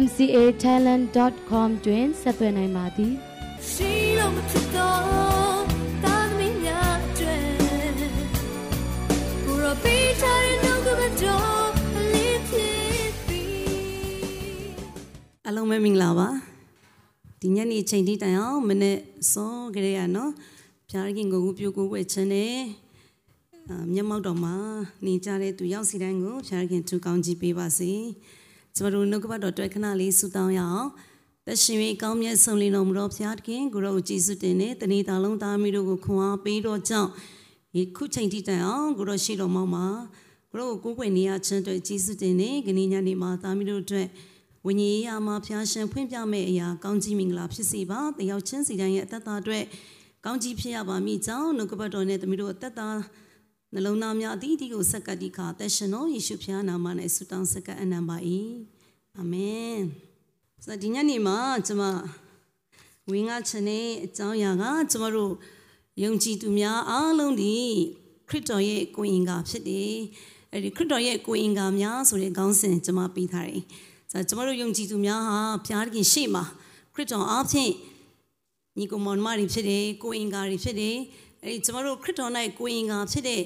mcatalent.com တွင်ဆက်သွယ်နိုင်ပါသည်ရှိလို့မဖြစ်တော့တာသမီးများကျွဲကိုရပီချာရဲ့နှုတ်ကပတော်လေးဖြစ်ပြီးအလုံးမင်္ဂလာပါဒီညနေချိန်ထိတိုင်အောင်မနေ့စောကြရနော်ဖျားခင်ကိုပြိုကိုဝဲချင်တယ်မျက်မှောက်တော်မှာနေကြတဲ့သူရောက်စီတိုင်းကိုဖျားခင်သူကောင်းကြည့်ပေးပါစေ။ ကျမတို့နှုတ်ကပတ်တော်တွေ့ခဏလေးဆုတောင်းရအောင်တရှင်၍ကောင်းမြတ်ဆုံးလင်းတော်မူသောဘုရားသခင်ကိုရောကြည်စုတင်တဲ့တဏီတာလုံးသားမီးတို့ကိုခွန်အားပေးတော်ကြောင့်ဒီခုချိန်ထိတိုင်အောင်ကိုရောရှိတော်မောင်းမှာကိုရောကိုကိုွယ်နေရခြင်းအတွက်ကြည်စုတင်နေခဏညနေမှာသားမီးတို့အတွက်ဝိညာဉ်ရေးအမှာဖျားရှင်ဖွင့်ပြမဲ့အရာကောင်းကြီးမင်္ဂလာဖြစ်စေပါတယောက်ချင်းစီတိုင်းရဲ့အသက်တာအတွက်ကောင်းကြီးဖြစ်ရပါမိကြောင်းနှုတ်ကပတ်တော်နဲ့တမီးတို့အသက်တာ နှလုံးသားများအသီးသီးကိုဆက်ကပ်တိခါသက်ရှင်တော်ယေရှုဖျားနာမနဲ့ဆုတောင်းဆက်ကပ်အနံပါ၏အာမင်ဆိုဒီညနေမှာကျွန်မဝင်းငါချင်တဲ့အကြောင်းအရာကကျွန်မတို့ယုံကြည်သူများအားလုံးဒီခရစ်တော်ရဲ့ကိုယ်အင်္ဂါဖြစ်တယ်အဲဒီခရစ်တော်ရဲ့ကိုယ်အင်္ဂါများဆိုတဲ့ခေါင်းစဉ်ကျွန်မပေးထားတယ်ဆိုကျွန်မတို့ယုံကြည်သူများဟာဘုရားသခင်ရှေ့မှာခရစ်တော်အားဖြင့်ညီကိုမောင်မတွေဖြစ်တယ်ကိုယ်အင်္ဂါတွေဖြစ်တယ်အဲဒီကျွန်မတို့ခရစ်တော်၌ကိုယ်အင်္ဂါဖြစ်တဲ့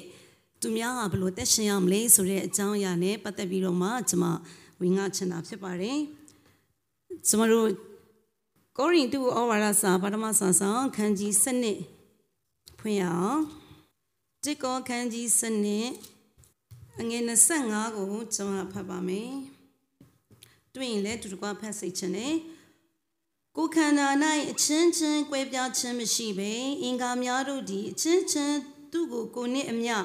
သူများဟာဘယ်လိုတက်ရှင်ရမလဲဆိုတဲ့အကြောင်းအရာနဲ့ပတ်သက်ပြီးတော့မှကျွန်မဝင်ငါချင်တာဖြစ်ပါတယ်။ကျွန်တော်တို့ကောရိန္သုဩဝါဒစာပထမဆာဆောင်ခန်းကြီး7နှစ်ဖွင့်ရအောင်။တိကောခန်းကြီး7နှစ်အငယ်25ကိုကျွန်တော်ဖတ်ပါမယ်။တွေ့ရင်လည်းတူတကွဖတ်စိတ်ချင်တယ်။ကိုခန္ဓာ၌အချင်းချင်းကွဲပြားခြင်းမရှိဘဲအင်္ဂါများတို့သည်အချင်းချင်းသူ့ကိုကိုနှင့်အမျှ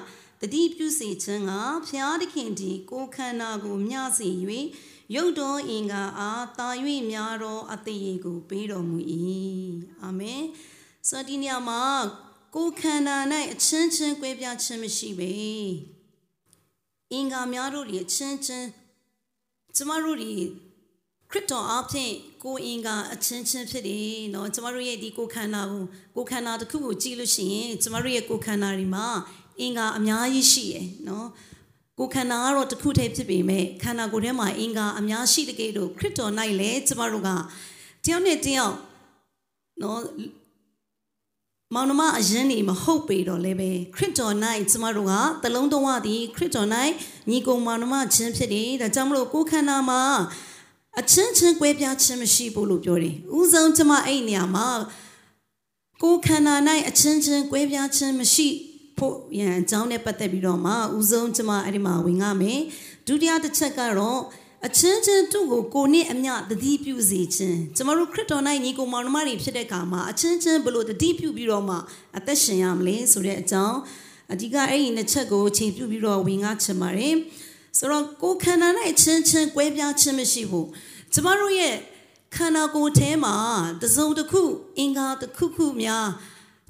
တတိပြုစေခြင်းကဖျားသခင်ဒီကိုခန္ဓာကိုမျှစေ၍ရုပ်တော်အင်္ဂါအားတာ၍များသောအသေးကိုပေးတော်မူ၏အာမင်ဆိုဒီညမှာကိုခန္ဓာ၌အချင်းချင်းကွဲပြားခြင်းမရှိပေအင်္ဂါများတို့၏အချင်းချင်းကျမတို့၏ခရစ်တော်အဖင်ကိုအင်္ဂါအချင်းချင်းဖြစ်တယ်เนาะကျမတို့ရဲ့ဒီကိုခန္ဓာကိုကိုခန္ဓာတစ်ခုကိုကြည့်လို့ရှိရင်ကျမတို့ရဲ့ကိုခန္ဓာတွေမှာ အင်္ဂါအများကြီးရှိရယ်နော်ကိုခန္ဓာကတော့တစ်ခုတည်းဖြစ်ပေမဲ့ခန္ဓာကိုယ်ထဲမှာအင်္ဂါအများရှိတဲ့ကဲ့သို့ခရစ်တော်၌လည်းကျမတို့ကတယောက်နဲ့တယောက်နော်မောင်နှမအရင်နေမဟုတ်ပေတော့လည်းပဲခရစ်တော်၌ကျမတို့ကတလုံးတော်ဝသည်ခရစ်တော်၌ညီကုံမောင်နှမချင်းဖြစ်တယ်ဒါကြောင့်မလို့ကိုခန္ဓာမှာအချင်းချင်းကွဲပြားခြင်းမရှိဘူးလို့ပြောတယ်။ဥဆုံးကျမအဲ့နေရာမှာကိုခန္ဓာ၌အချင်းချင်းကွဲပြားခြင်းမရှိ ဖို့ရန်အကြောင်းနဲ့ပတ်သက်ပြီးတော့မှဦးဆုံးကျမအဲ့ဒီမှာဝင်ရမယ်ဒုတိယတစ်ချက်ကတော့အချင်းချင်းသူ့ကိုကိုနဲ့အမျှတတိပြုစေခြင်းကျမတို့ခရစ်တော်၌ညီကိုမောင်နှမတွေဖြစ်တဲ့အခါမှာအချင်းချင်းဘလို့တတိပြုပြီးတော့မှအသက်ရှင်ရမလဲဆိုတဲ့အကြောင်းအဓိကအဲ့ဒီနှစ်ချက်ကိုချိန်ပြုပြီးတော့ဝင်ငါချင်ပါတယ်ဆိုတော့ကိုခန္ဓာ၌အချင်းချင်းကွဲပြားခြင်းမရှိဘူးကျမတို့ရဲ့ခန္ဓာကိုယ်ထဲမှာတစုံတစ်ခုအင်္ဂါတစ်ခုခုများ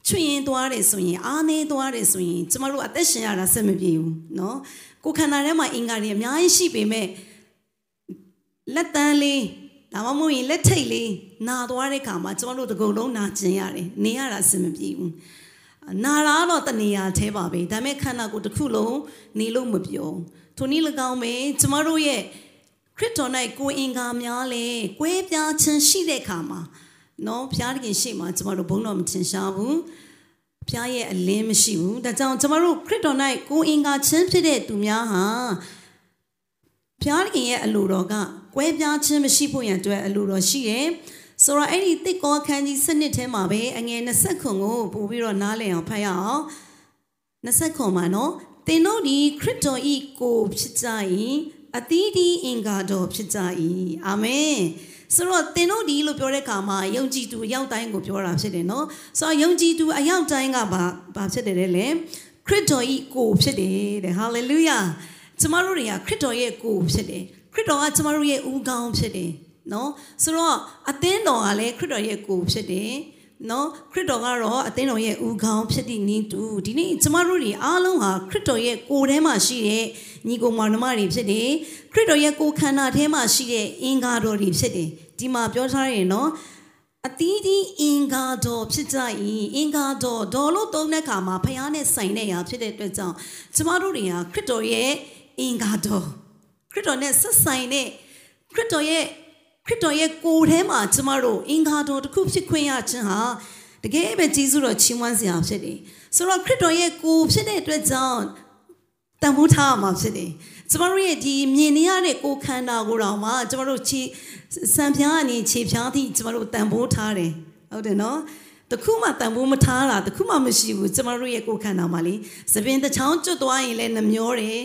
ချွင်ရင်သွားတယ်ဆိုရင်အားနေသွားတယ်ဆိုရင်ကျမတို့အသက်ရှင်ရတာဆက်မပြေဘူးเนาะကိုခန္ဓာထဲမှာအင်္ဂါတွေအများကြီးရှိပေမဲ့လက်တန်းလေးဒါမှမဟုတ်ရင်လက်ထိတ်လေးနာသွားတဲ့ခါမှာကျမတို့တကုံလုံးနာကျင်ရတယ်နေရတာအဆင်မပြေဘူးနာတာတော့တနေရာแท้ပါပဲဒါပေမဲ့ခန္ဓာကိုယ်တစ်ခုလုံးနေလို့မပြောထိုနည်း၎င်းပဲကျမတို့ရဲ့ခရစ်တော်၌ကိုယ်အင်္ဂါများလဲကွဲပြားခြင်းရှိတဲ့ခါမှာ နော်ဘုရားသခင်ရှေ့မှာကျမတို့ဘုန်းတော်မထင်ရှားဘူးဘုရားရဲ့အလင်းမရှိဘူးဒါကြောင့်ကျမတို့ခရစ်တော်၌ကိုယ်အင်္ဂါချင်းဖြစ်တဲ့သူများဟာဘုရားသခင်ရဲ့အလိုတော်ကကွဲပြားခြင်းမရှိဖို့ရန်အတွက်အလိုတော်ရှိတယ်ဆိုတော့အဲ့ဒီတစ်ကောခန်းကြီးစနစ်ထဲမှာပဲအငယ်20ခွန်ကိုပို့ပြီးတော့နားလည်အောင်ဖတ်ရအောင်20ခွန်မှာနော်သင်တို့ဒီခရစ်တော်ဤကိုဖြစ်ကြ၏အသီးဒီအင်္ဂါတော်ဖြစ်ကြ၏အာမင် ဆိုတော့သင်တို့ဒီလို့ပြောတဲ့အခါမှာယုံကြည်သူအရောက်တိုင်းကိုပြောတာဖြစ်တယ်နော်ဆိုတော့ယုံကြည်သူအရောက်တိုင်းကဘာဘာဖြစ်တယ်လဲခရစ်တော်ဤကိုဖြစ်တယ်တဲ့ဟာလေလုယာကျမတို့တွေကခရစ်တော်ရဲ့ကိုဖြစ်တယ်ခရစ်တော်ကကျမတို့ရဲ့ဦးခေါင်းဖြစ်တယ်နော်ဆိုတော့အသင်းတော်ကလည်းခရစ်တော်ရဲ့ကိုယ်ဖြစ်တယ် နော်ခရစ်တော်ကတော့အသင်းတော်ရဲ့ဦးခေါင်းဖြစ်သည့်နည်းတူဒီနေ့ကျမတို့တွေအားလုံးဟာခရစ်တော်ရဲ့ကိုယ်ထဲမှာရှိတဲ့ညီကိုမောင်နှမတွေဖြစ်တယ်ခရစ်တော်ရဲ့ကိုယ်ခန္ဓာထဲမှာရှိတဲ့အင်္ဂါတော်တွေဖြစ်တယ်ဒီမှာပြောထားရင်နော်အတီးဒီအင်္ဂါတော်ဖြစ်ကြ၏အင်္ဂါတော်ဒေါ်လို့သုံးတဲ့အခါမှာဖခင်နဲ့ဆိုင်တဲ့ရာဖြစ်တဲ့အတွက်ကြောင့်ကျမတို့တွေဟာခရစ်တော်ရဲ့အင်္ဂါတော်ခရစ်တော်နဲ့ဆက်ဆိုင်တဲ့ခရစ်တော်ရဲ့ ခရစ်တော်ရဲ့ကိုယ်ထဲမှာကျမတို့အင်္ဂါတော်တစ်ခုဖြစ်ခွင့်ရခြင်းဟာတကယ်ပဲကျေးဇူးတော်ချီးမွမ်းစရာဖြစ်တယ်ဆိုတော့ခရစ်တော်ရဲ့ကိုယ်ဖြစ်တဲ့အတွက်ကြောင့်တန်ဖိုးထားမှာဖြစ်တယ်ကျမတို့ရဲ့ဒီမြင်နေရတဲ့ကိုယ်ခန္ဓာကိုယ်တော်မှာကျမတို့ခြေစံပြားအနေခြေဖြားသည့်ကျမတို့တန်ဖိုးထားတယ်ဟုတ်တယ်နော်တခုမှတန်ဖိုးမထားတာတခုမှမရှိဘူးကျမတို့ရဲ့ကိုယ်ခန္ဓာမှာလေသပင်တစ်ချောင်းကျွတ်သွားရင်လည်းနှမျောတယ်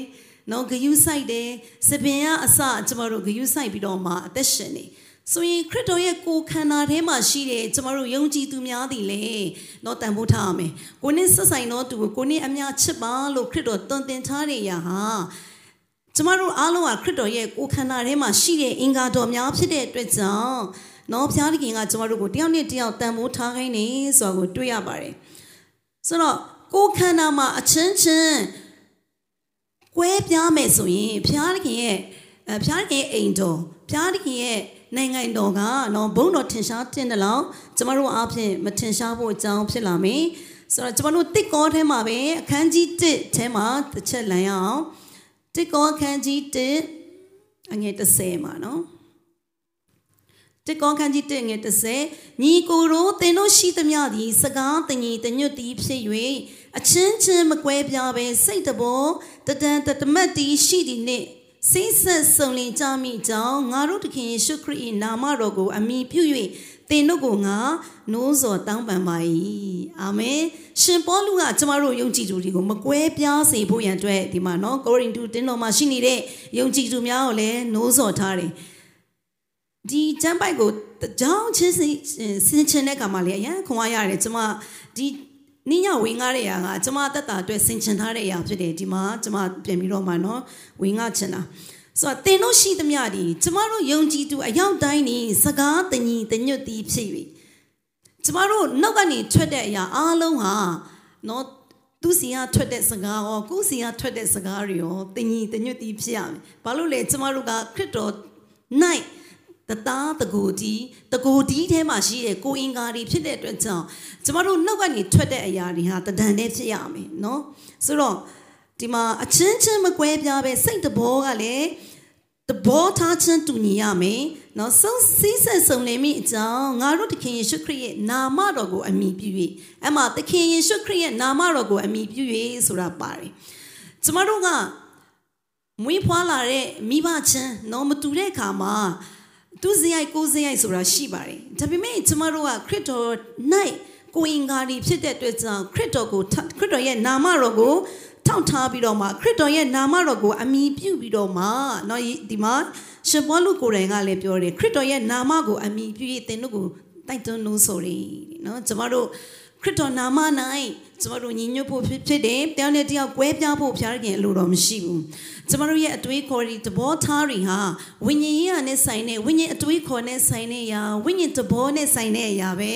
နော်ဂယုဆိုင်တယ်သပင်ကအစကျမတို့ဂယုဆိုင်ပြီးတော့မှအသက်ရှင်နေဆိုရင်ခရစ်တော်ရဲ့ကိုယ်ခန္ဓာထဲမှာရှိတဲ့ကျမတို့ယုံကြည်သူများသည်လေတော့တန်ဖိုးထားရမယ်ကိုနစ်ဆက်ဆိုင်တော့သူကိုကိုနစ်အများချစ်ပါလို့ခရစ်တော်တွင်တင်ထားတဲ့အရာဟာကျမတို့အားလုံးဟာခရစ်တော်ရဲ့ကိုယ်ခန္ဓာထဲမှာရှိတဲ့အင်္ဂါတော်များဖြစ်တဲ့အတွက်ကြောင့်နော်ဘုရားသခင်ကကျမတို့ကိုတယောက်နဲ့တယောက်တန်ဖိုးထားခိုင်းနေဆိုတာကိုတွေ့ရပါတယ်ဆိုတော့ကိုယ်ခန္ဓာမှာအချင်းချင်း ကွဲပြားမယ်ဆိုရင်ဘုရားသခင်ရဲ့ဘုရားသခင်ရဲ့အိမ်တော်ဘုရားသခင်ရဲ့နိုင်ငံတော်ကနော်ဘုံတော်ထင်ရှားတင်တယ်လို့ကျမတို့အားဖြင့်မထင်ရှားဖို့အကြောင်းဖြစ်လာမယ်ဆိုတော့ကျမတို့တစ်ကောထဲမှာပဲအခန်းကြီး1ထဲမှာတစ်ချက်လမ်းရအောင်တစ်ကောအခန်းကြီး1အငယ်30မှာနော်တစ်ကောခန်းကြီး1ငယ်30ညီကိုတို့သင်တို့ရှိသမျှသည်စကားတညီတညွတ်သည်ဖြစ်၍ အချင်းချင်းမကွဲပြားပဲစိတ်တဘောတဒံတတမတ်တီရှိသည်နှင့်စိတ်ဆက်ဆုံလင်ကြမိကြောင်းငါတို့တခင်ယေရှုခရစ်၏နာမတော်ကို အမိပြု၍သင်တို့ကိုငါနိုးစော်တောင်းပန်ပါ၏အာမင်ရှင်ပေါလုကကျမတို့ယုံကြည်သူတွေကိုမကွဲပြားစေဖို့ရန်အတွက်ဒီမှာနော်ကိုရိန္သုတင်းတော်မှာရှိနေတဲ့ယုံကြည်သူများကိုလည်းနိုးစော်ထားတယ်ဒီကျမ်းပိုက်ကိုကြောင်းချင်းစင်ချင်းတဲ့ကမှာလေအရန်ခွန်အားရတယ်ကျမဒီ နိညာဝင်ကားတဲ့ရာကကျမတက်တာအတွက်ဆင်ချင်ထားတဲ့ရာဖြစ်တယ်ဒီမှာကျမပြင်ပြီးတော့မှနော်ဝင်ကားချင်တာဆိုတော့တင်တို့ရှိသမျှဒီကျမတို့ယုံကြည်သူအယောက်တိုင်းနေစကားတညီတညွတ်တီဖြစ်၍ကျမတို့နောက်ကနေထွက်တဲ့အရာအားလုံးဟာနော်သူစီကထွက်တဲ့စကားရောကိုစီကထွက်တဲ့စကားတွေရောတညီတညွတ်တီဖြစ်ရမယ်ဘာလို့လဲကျမတို့ကခရစ်တော် night တသားတကူတီးတကူတီးထဲမှာရှိတဲ့ကိုအင်္ဂါတွေဖြစ်တဲ့အတွက်ကြောင့်ကျမတို့နှုတ်ကနေထွက်တဲ့အရာတွေဟာတဒံနဲ့ဖြစ်ရမယ်နော်ဆိုတော့ဒီမှာအချင်းချင်းမကွဲပြားပဲစိတ်တဘောကလည်းတဘောထားချင်းတူညီရမယ်နော်ဆုံးစည်းဆက်ဆုံးနေမိအကြောင်းငါတို့သခင်ယေရှုခရစ်ရဲ့နာမတော်ကိုအမိပြု၍အဲ့မှာသခင်ယေရှုခရစ်ရဲ့နာမတော်ကိုအမိပြု၍ဆိုတာပါတယ်ကျမတို့ကမွေးဖွားလာတဲ့မိဘချင်းနော်မတူတဲ့အခါမှာ သူစရိုက်ကိုစရိုက်ဆိုတာရှိပါတယ်ဒါပေမဲ့ကျမတို့ကခရစ်တော် night ကိုအင်္ဂါဒီဖြစ်တဲ့အတွက်ကြောင့်ခရစ်တော်ကိုခရစ်တော်ရဲ့နာမတော်ကိုထောက်ထားပြီးတော့မှခရစ်တော်ရဲ့နာမတော်ကိုအမိပြုပြီးတော့မှเนาะဒီမှာရှင်ဘောလူကိုယ်တိုင်ကလည်းပြောတယ်ခရစ်တော်ရဲ့နာမကိုအမိပြု၍သင်တို့ကိုတိုက်တွန်းလို့ဆိုရယ်เนาะကျမတို့ခရစ်တော်နာမ၌ ကျမတို့ညီညွတ်ဖို့ဖြစ်တယ်တယောက်နဲ့တယောက်ကွဲပြားဖို့ဖျားခင်အလိုတော်မရှိဘူးကျမတို့ရဲ့အတွေးခေါ်တွေသဘောထားတွေဟာဝိညာဉ်ရေးရနဲ့ဆိုင်တဲ့ဝိညာဉ်အတွေးခေါ်နဲ့ဆိုင်တဲ့အရာဝိညာဉ်သဘောနဲ့ဆိုင်တဲ့အရာပဲ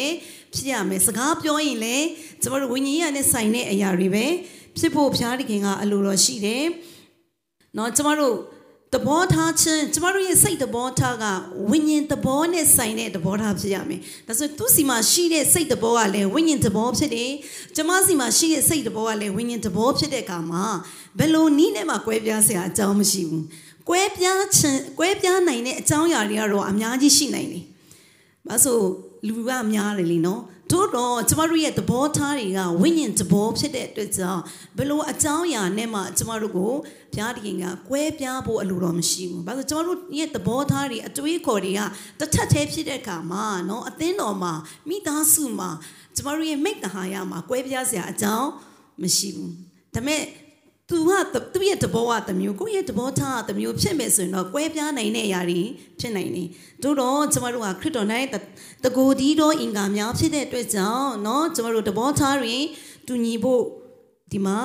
ဖြစ်ရမယ်စကားပြောရင်လည်းကျမတို့ဝိညာဉ်ရေးရနဲ့ဆိုင်တဲ့အရာတွေပဲဖြစ်ဖို့ဖျားခင်ကအလိုတော်ရှိတယ်။နော်ကျမတို့ သဘောထားခြင်းကျမတို့ရဲ့စိတ်သဘောထားကဝိညာဉ်သဘောနဲ့ဆိုင်တဲ့သဘောထားဖြစ်ရမယ်။ဒါဆိုသူစီမှာရှိတဲ့စိတ်သဘောကလည်းဝိညာဉ်သဘောဖြစ်တယ်။ကျမစီမှာရှိတဲ့စိတ်သဘောကလည်းဝိညာဉ်သဘောဖြစ်တဲ့အခါမှာဘယ်လိုနည်းနဲ့မှကွဲပြားစရာအကြောင်းမရှိဘူး။ကွဲပြားခြင်းကွဲပြားနိုင်တဲ့အကြောင်းအရာတွေကတော့အများကြီးရှိနိုင်တယ်။ဘာလို့လူကများတယ်လीနော်။ တို့တော့ကျမတို့ရဲ့သဘောထားတွေကဝိညာဉ်သဘောဖြစ်တဲ့အတွက်ကြောင့်ဘလို့အကြောင်းအရာနဲ့မှကျမတို့ကိုဘုရားတခင်ကကွဲပြားဖို့အလိုတော်မရှိဘူး။ဘာလို့ကျမတို့ရဲ့သဘောထားတွေအတွေးခေါ်တွေကတစ်ထပ်သေးဖြစ်တဲ့အခါမှာနော်အသင်းတော်မှာမိသားစုမှာကျမတို့ရဲ့မိတ္တဟာရမှာကွဲပြားစရာအကြောင်းမရှိဘူး။ဒါပေမဲ့ သူကသူ့ရဲ့တဘောကတမျိုးကိုယ့်ရဲ့တဘောထားကတမျိုးဖြစ်မယ်ဆိုရင်တော့ကွဲပြားနိုင်တဲ့အရာတွေဖြစ်နိုင်တယ်။တို့တော့ကျမတို့ကခရစ်တော်၌တကိုယ်ဒီတော့အင်္ဂါများဖြစ်တဲ့အတွက်ကြောင့်เนาะကျမတို့တဘောထားတွင်တူညီဖို့ဒီမှာ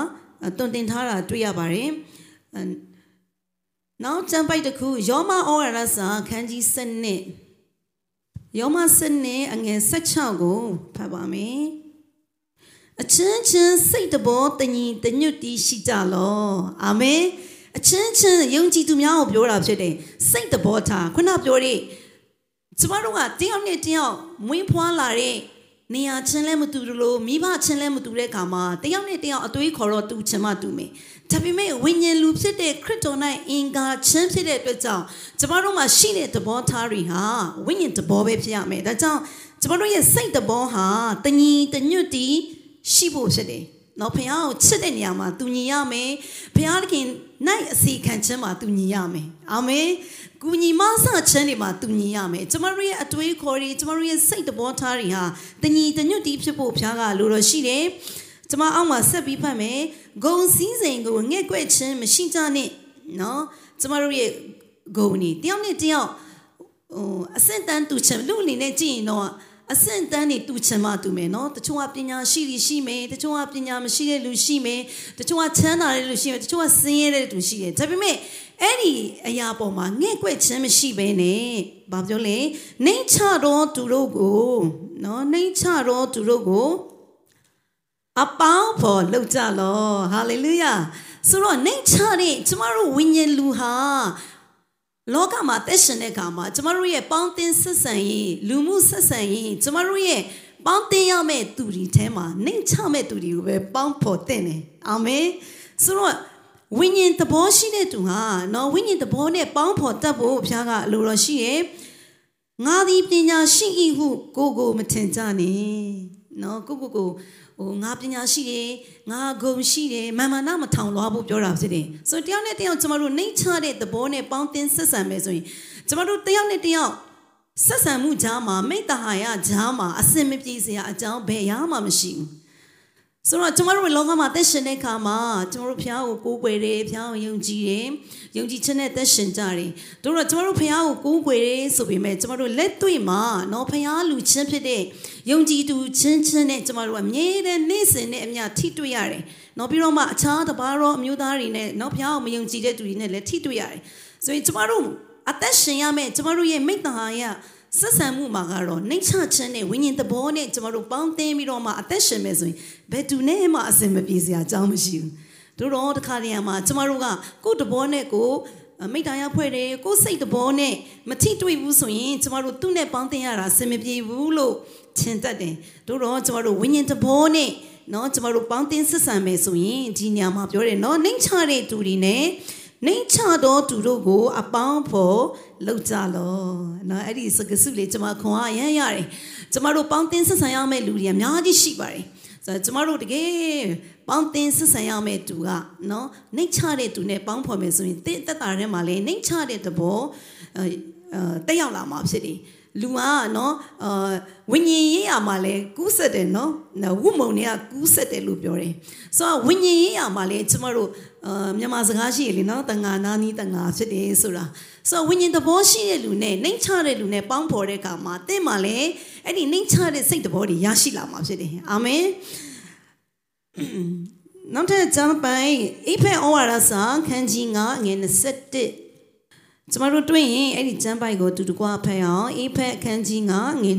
တွင်တင်ထားတာတွေ့ရပါတယ်။နောက်ကျမ်းပိုက်တစ်ခုယောမဩဝါဒစာခန်းကြီး7 ယောမစနဲ့အငယ်16ကိုဖတ်ပါမယ် အချင်းချင်းစိတ်တဘောတညီတညွတ်တီးရှိကြလောအာမင်အချင်းချင်းယုံကြည်သူများကိုပြောတာဖြစ်တယ်စိတ်တဘောထားခုနပြောတဲ့ကျမတို့ကတယောက်နဲ့တယောက်မွေးဖွားလာတဲ့နေရာချင်းလဲမတူလို့မိဘချင်းလဲမတူတဲ့အခါမှာတယောက်နဲ့တယောက်အသွေးခေါ်တော့တူချင်မှတူမယ်ဒါပေမဲ့ဝိညာဉ်လူဖြစ်တဲ့ခရစ်တော်၌အင်္ဂါချင်းဖြစ်တဲ့အတွက်ကြောင့်ကျမတို့မှာရှိတဲ့သဘောထားတွေဟာဝိညာဉ်သဘောပဲဖြစ်ရမယ်ဒါကြောင့်ကျမတို့ရဲ့စိတ်သဘောဟာတညီတညွတ်တီ ရှိဖို့ဖြစ်တယ်နော်ဖခင်ကိုချစ်တဲ့နေရာမှာသူညီရမယ်ဖခင်ခင်နိုင်အစီခံခြင်းမှာသူညီရမယ်အာမင်ကူညီမဆခြင်းတွေမှာသူညီရမယ်ကျမတို့ရဲ့အတွေးခေါ်တွေကျမတို့ရဲ့စိတ်သဘောထားတွေဟာတညီတညွတ်တီဖြစ်ဖို့ဖခင်ကလိုတော့ရှိတယ်ကျမအောက်မှာဆက်ပြီးဖတ်မယ်ဂုံစည်းစိမ်ကိုငဲ့ကွက်ခြင်းမရှိကြနဲ့နော်ကျမတို့ရဲ့ဂုံနေတယောက်နဲ့တယောက်ဟိုအဆင့်တန်းတူချင်လူအနေနဲ့ကြည့်ရင်တော့ အဆင့်တန်းနေတူချင်မှတူမယ်နော်တချို့ကပညာရှိတွေရှိမယ်တချို့ကပညာမရှိတဲ့လူရှိမယ်တချို့ကချမ်းသာတဲ့လူရှိမယ်တချို့ကဆင်းရဲတဲ့လူရှိတယ်ဒါပေမဲ့အဲ့ဒီအရာပေါ်မှာငဲ့ကွက်ခြင်းမရှိဘဲနဲ့ဘာပြောလဲနှိမ့်ချတော့သူတို့ကိုနော်နှိမ့်ချတော့သူတို့ကိုအပေါင်းဖို့လောက်ကြလောဟာလေလုယာဆိုတော့နှိမ့်ချတဲ့ကျမတို့ဝိညာဉ်လူဟာ လောကမှာသက်ရှင်တဲ့အခါမှာကျမတို့ရဲ့ပေါင်းတင်ဆက်ဆံရေးလူမှုဆက်ဆံရေးကျမတို့ရဲ့ပေါင်းတင်ရမယ့်သူတွေထဲမှာနှိမ့်ချမယ့်သူတွေကိုပဲပေါင်းဖို့တဲ့တယ်အာမင်ဆိုတော့ဝိညာဉ်သဘောရှိတဲ့သူဟာနော်ဝိညာဉ်သဘောနဲ့ပေါင်းဖို့တတ်ဖို့ဘုရားကအလိုတော်ရှိရဲ့ငါသည်ပညာရှိ၏ဟုကိုကိုမထင်ကြနဲ့နော်ကိုကိုကို ဟိုငါပညာရှိတယ်ငါဂုံရှိတယ်မာမနာမထောင်လွားဖို့ပြောတာဖြစ်တယ်ဆိုတော့တယောက်နဲ့တယောက်ကျမတို့နှိမ့်ချတဲ့သဘောနဲ့ပေါင်းတင်ဆက်ဆံမယ်ဆိုရင်ကျမတို့တယောက်နဲ့တယောက်ဆက်ဆံမှုကြားမှာမိတ္တဟာယကြားမှာအစင်မပြေစရာအကြောင်းဘယ်ရာမှမရှိဘူး ဆိုတော့ကျမတို့လောကမှာသက်ရှင်တဲ့အခါမှာကျမတို့ဖះကိုကိုးကွယ်တယ်ဖះကိုယုံကြည်တယ်ယုံကြည်ခြင်းနဲ့သက်ရှင်ကြတယ်တို့တော့ကျမတို့ဖះကိုကိုးကွယ်တယ်ဆိုပေမဲ့ကျမတို့လက်တွေ့မှာနော်ဖះလူချင်းဖြစ်တဲ့ယုံကြည်သူချင်းချင်းနဲ့ကျမတို့ကမြဲတဲ့နေ့စဉ်နဲ့အမျှထိတွေ့ရတယ်နော်ပြီးတော့မှအခြားတပါးသောအမျိုးသားတွေနဲ့နော်ဖះကိုမယုံကြည်တဲ့သူတွေနဲ့လည်းထိတွေ့ရတယ်ဆိုရင်ကျမတို့အသက်ရှင်ရမယ့်ကျမတို့ရဲ့မိတ္တဟာယ ဆက်ဆံမှုမှာကတော့နှိမ့်ချခြင်းနဲ့ဝိညာဉ်သဘောနဲ့ကျမတို့ပေါင်းသင်းပြီးတော့မှအသက်ရှင်မယ်ဆိုရင်ဘယ်သူနဲ့မှအစင်မပြေစရာအကြောင်းမရှိဘူးတို့တော့တခါတည်းမှာကျမတို့ကကိုယ့်သဘောနဲ့ကိုမိတ္တရာဖွဲ့တယ်ကိုယ်စိတ်သဘောနဲ့မထိတွေ့ဘူးဆိုရင်ကျမတို့သူ့နဲ့ပေါင်းသင်းရတာအစင်မပြေဘူးလို့ထင်တတ်တယ်တို့တော့ကျမတို့ဝိညာဉ်သဘောနဲ့နော်ကျမတို့ပေါင်းသင်းဆက်ဆံမယ်ဆိုရင်ဒီညမှာပြောတယ်နော်နှိမ့်ချတဲ့သူတွေနဲ့ နှိမ့်ချသောသူတို့ကို အပေါင်းဖို့လောက်ကြလောနော်အဲ့ဒီစကားစုလေးကျွန်မခွန်အားရမ်းရတယ်ကျွန်မတို့ပေါင်းတင်ဆက်ဆံရမယ့်လူတွေအများကြီးရှိပါတယ်ဆိုတော့ကျွန်မတို့တကယ်ပေါင်းတင်ဆက်ဆံရမယ့်သူကနော်နှိမ့်ချတဲ့သူနဲ့ပေါင်းဖော်မယ်ဆိုရင်တက်တက်တာထဲမှာလည်းနှိမ့်ချတဲ့သဘောအဲတက်ရောက်လာမှာဖြစ်တယ် လူကနော်အာဝိညာဉ်ရေးရမှာလဲကူးဆက်တယ်နော်ဝုမုံတွေကကူးဆက်တယ်လို့ပြောတယ်ဆိုတော့ဝိညာဉ်ရေးရမှာလဲကျမတို့အာမြန်မာစကားရှိရလေနော်တန်ငါနာနီးတန်ငါဖြစ်တယ်ဆိုတာဆိုတော့ဝိညာဉ်သဘောရှိတဲ့လူနဲ့နှိမ့်ချတဲ့လူနဲ့ပေါင်းဖော်တဲ့အခါမှာတင့်မှာလဲအဲ့ဒီနှိမ့်ချတဲ့စိတ်သဘောတွေရရှိလာမှာဖြစ်တယ်အာမင်နောက်ထပ်ကျမ်းပိုင်းအိဖက်ဩဝါဒစာခန်းကြီး9ငွေ21 ကျမတို့တွေ့ရင်အဲ့ဒီကျမ်းပိုက်ကိုတူတကွဖတ်အောင်အေဖက်အခန်းကြီး9ငွေ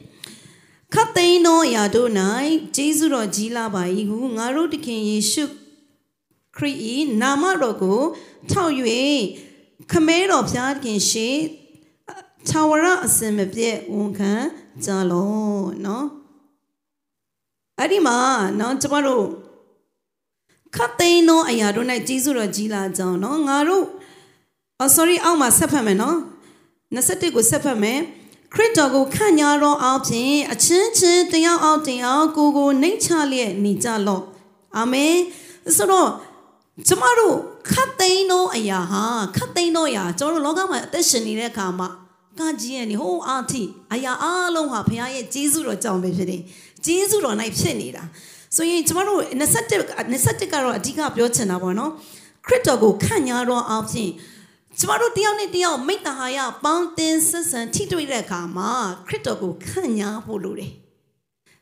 21ခတ်သိန်းသောအရာတို့၌ဂျေဇုတော်ကြီးလာပါ၏ဟုငါတို့တခင်ယေရှုခရစ်၏နာမတော်ကိုထောက်၍ခမဲတော်ဖျားခင်ရှိသာဝရအစင်မပြည့်ဝန်ခံကြလောနော်အဲ့ဒီမှာနော်ကျမတို့ခတ်သိန်းသောအရာတို့၌ဂျေဇုတော်ကြီးလာကြောင်းနော်ငါတို့ အော် sorry အောက်မှာဆက်ဖတ်မယ်နော်21ကိုဆက်ဖတ်မယ်ခရစ်တော်ကိုခန့်ညာတော်အောင်ဖြင့်အချင်းချင်းတယောက်အောင်တယောက်ကိုကိုနှိမ့်ချလျက်နေကြလော့အာမင်ဆိုတော့ကျမတို့ခတ်သိမ်းသောအရာဟာခတ်သိမ်းသောအရာကျွန်တော်တို့လောကမှာအသက်ရှင်နေတဲ့အခါမှာကကြီးရဲ့နေဟိုအာတိအရာအလုံးဟာဘုရားရဲ့ကျေးဇူးတော်ကြောင့်ပဲဖြစ်တယ်ကျေးဇူးတော်၌ဖြစ်နေတာဆိုရင်ကျမတို့21 21ကတော့အဓိကပြောချင်တာပေါ့နော်ခရစ်တော်ကိုခန့်ညာတော်အောင်ဖြင့် ကျမတို့တယောက်နဲ့တယောက်မိတ္တဟာယပေါင်းတင်ဆက်ဆံထိတွေ့တဲ့အခါမှာခရစ်တော်ကိုခန့်ညာဖို့လိုတယ်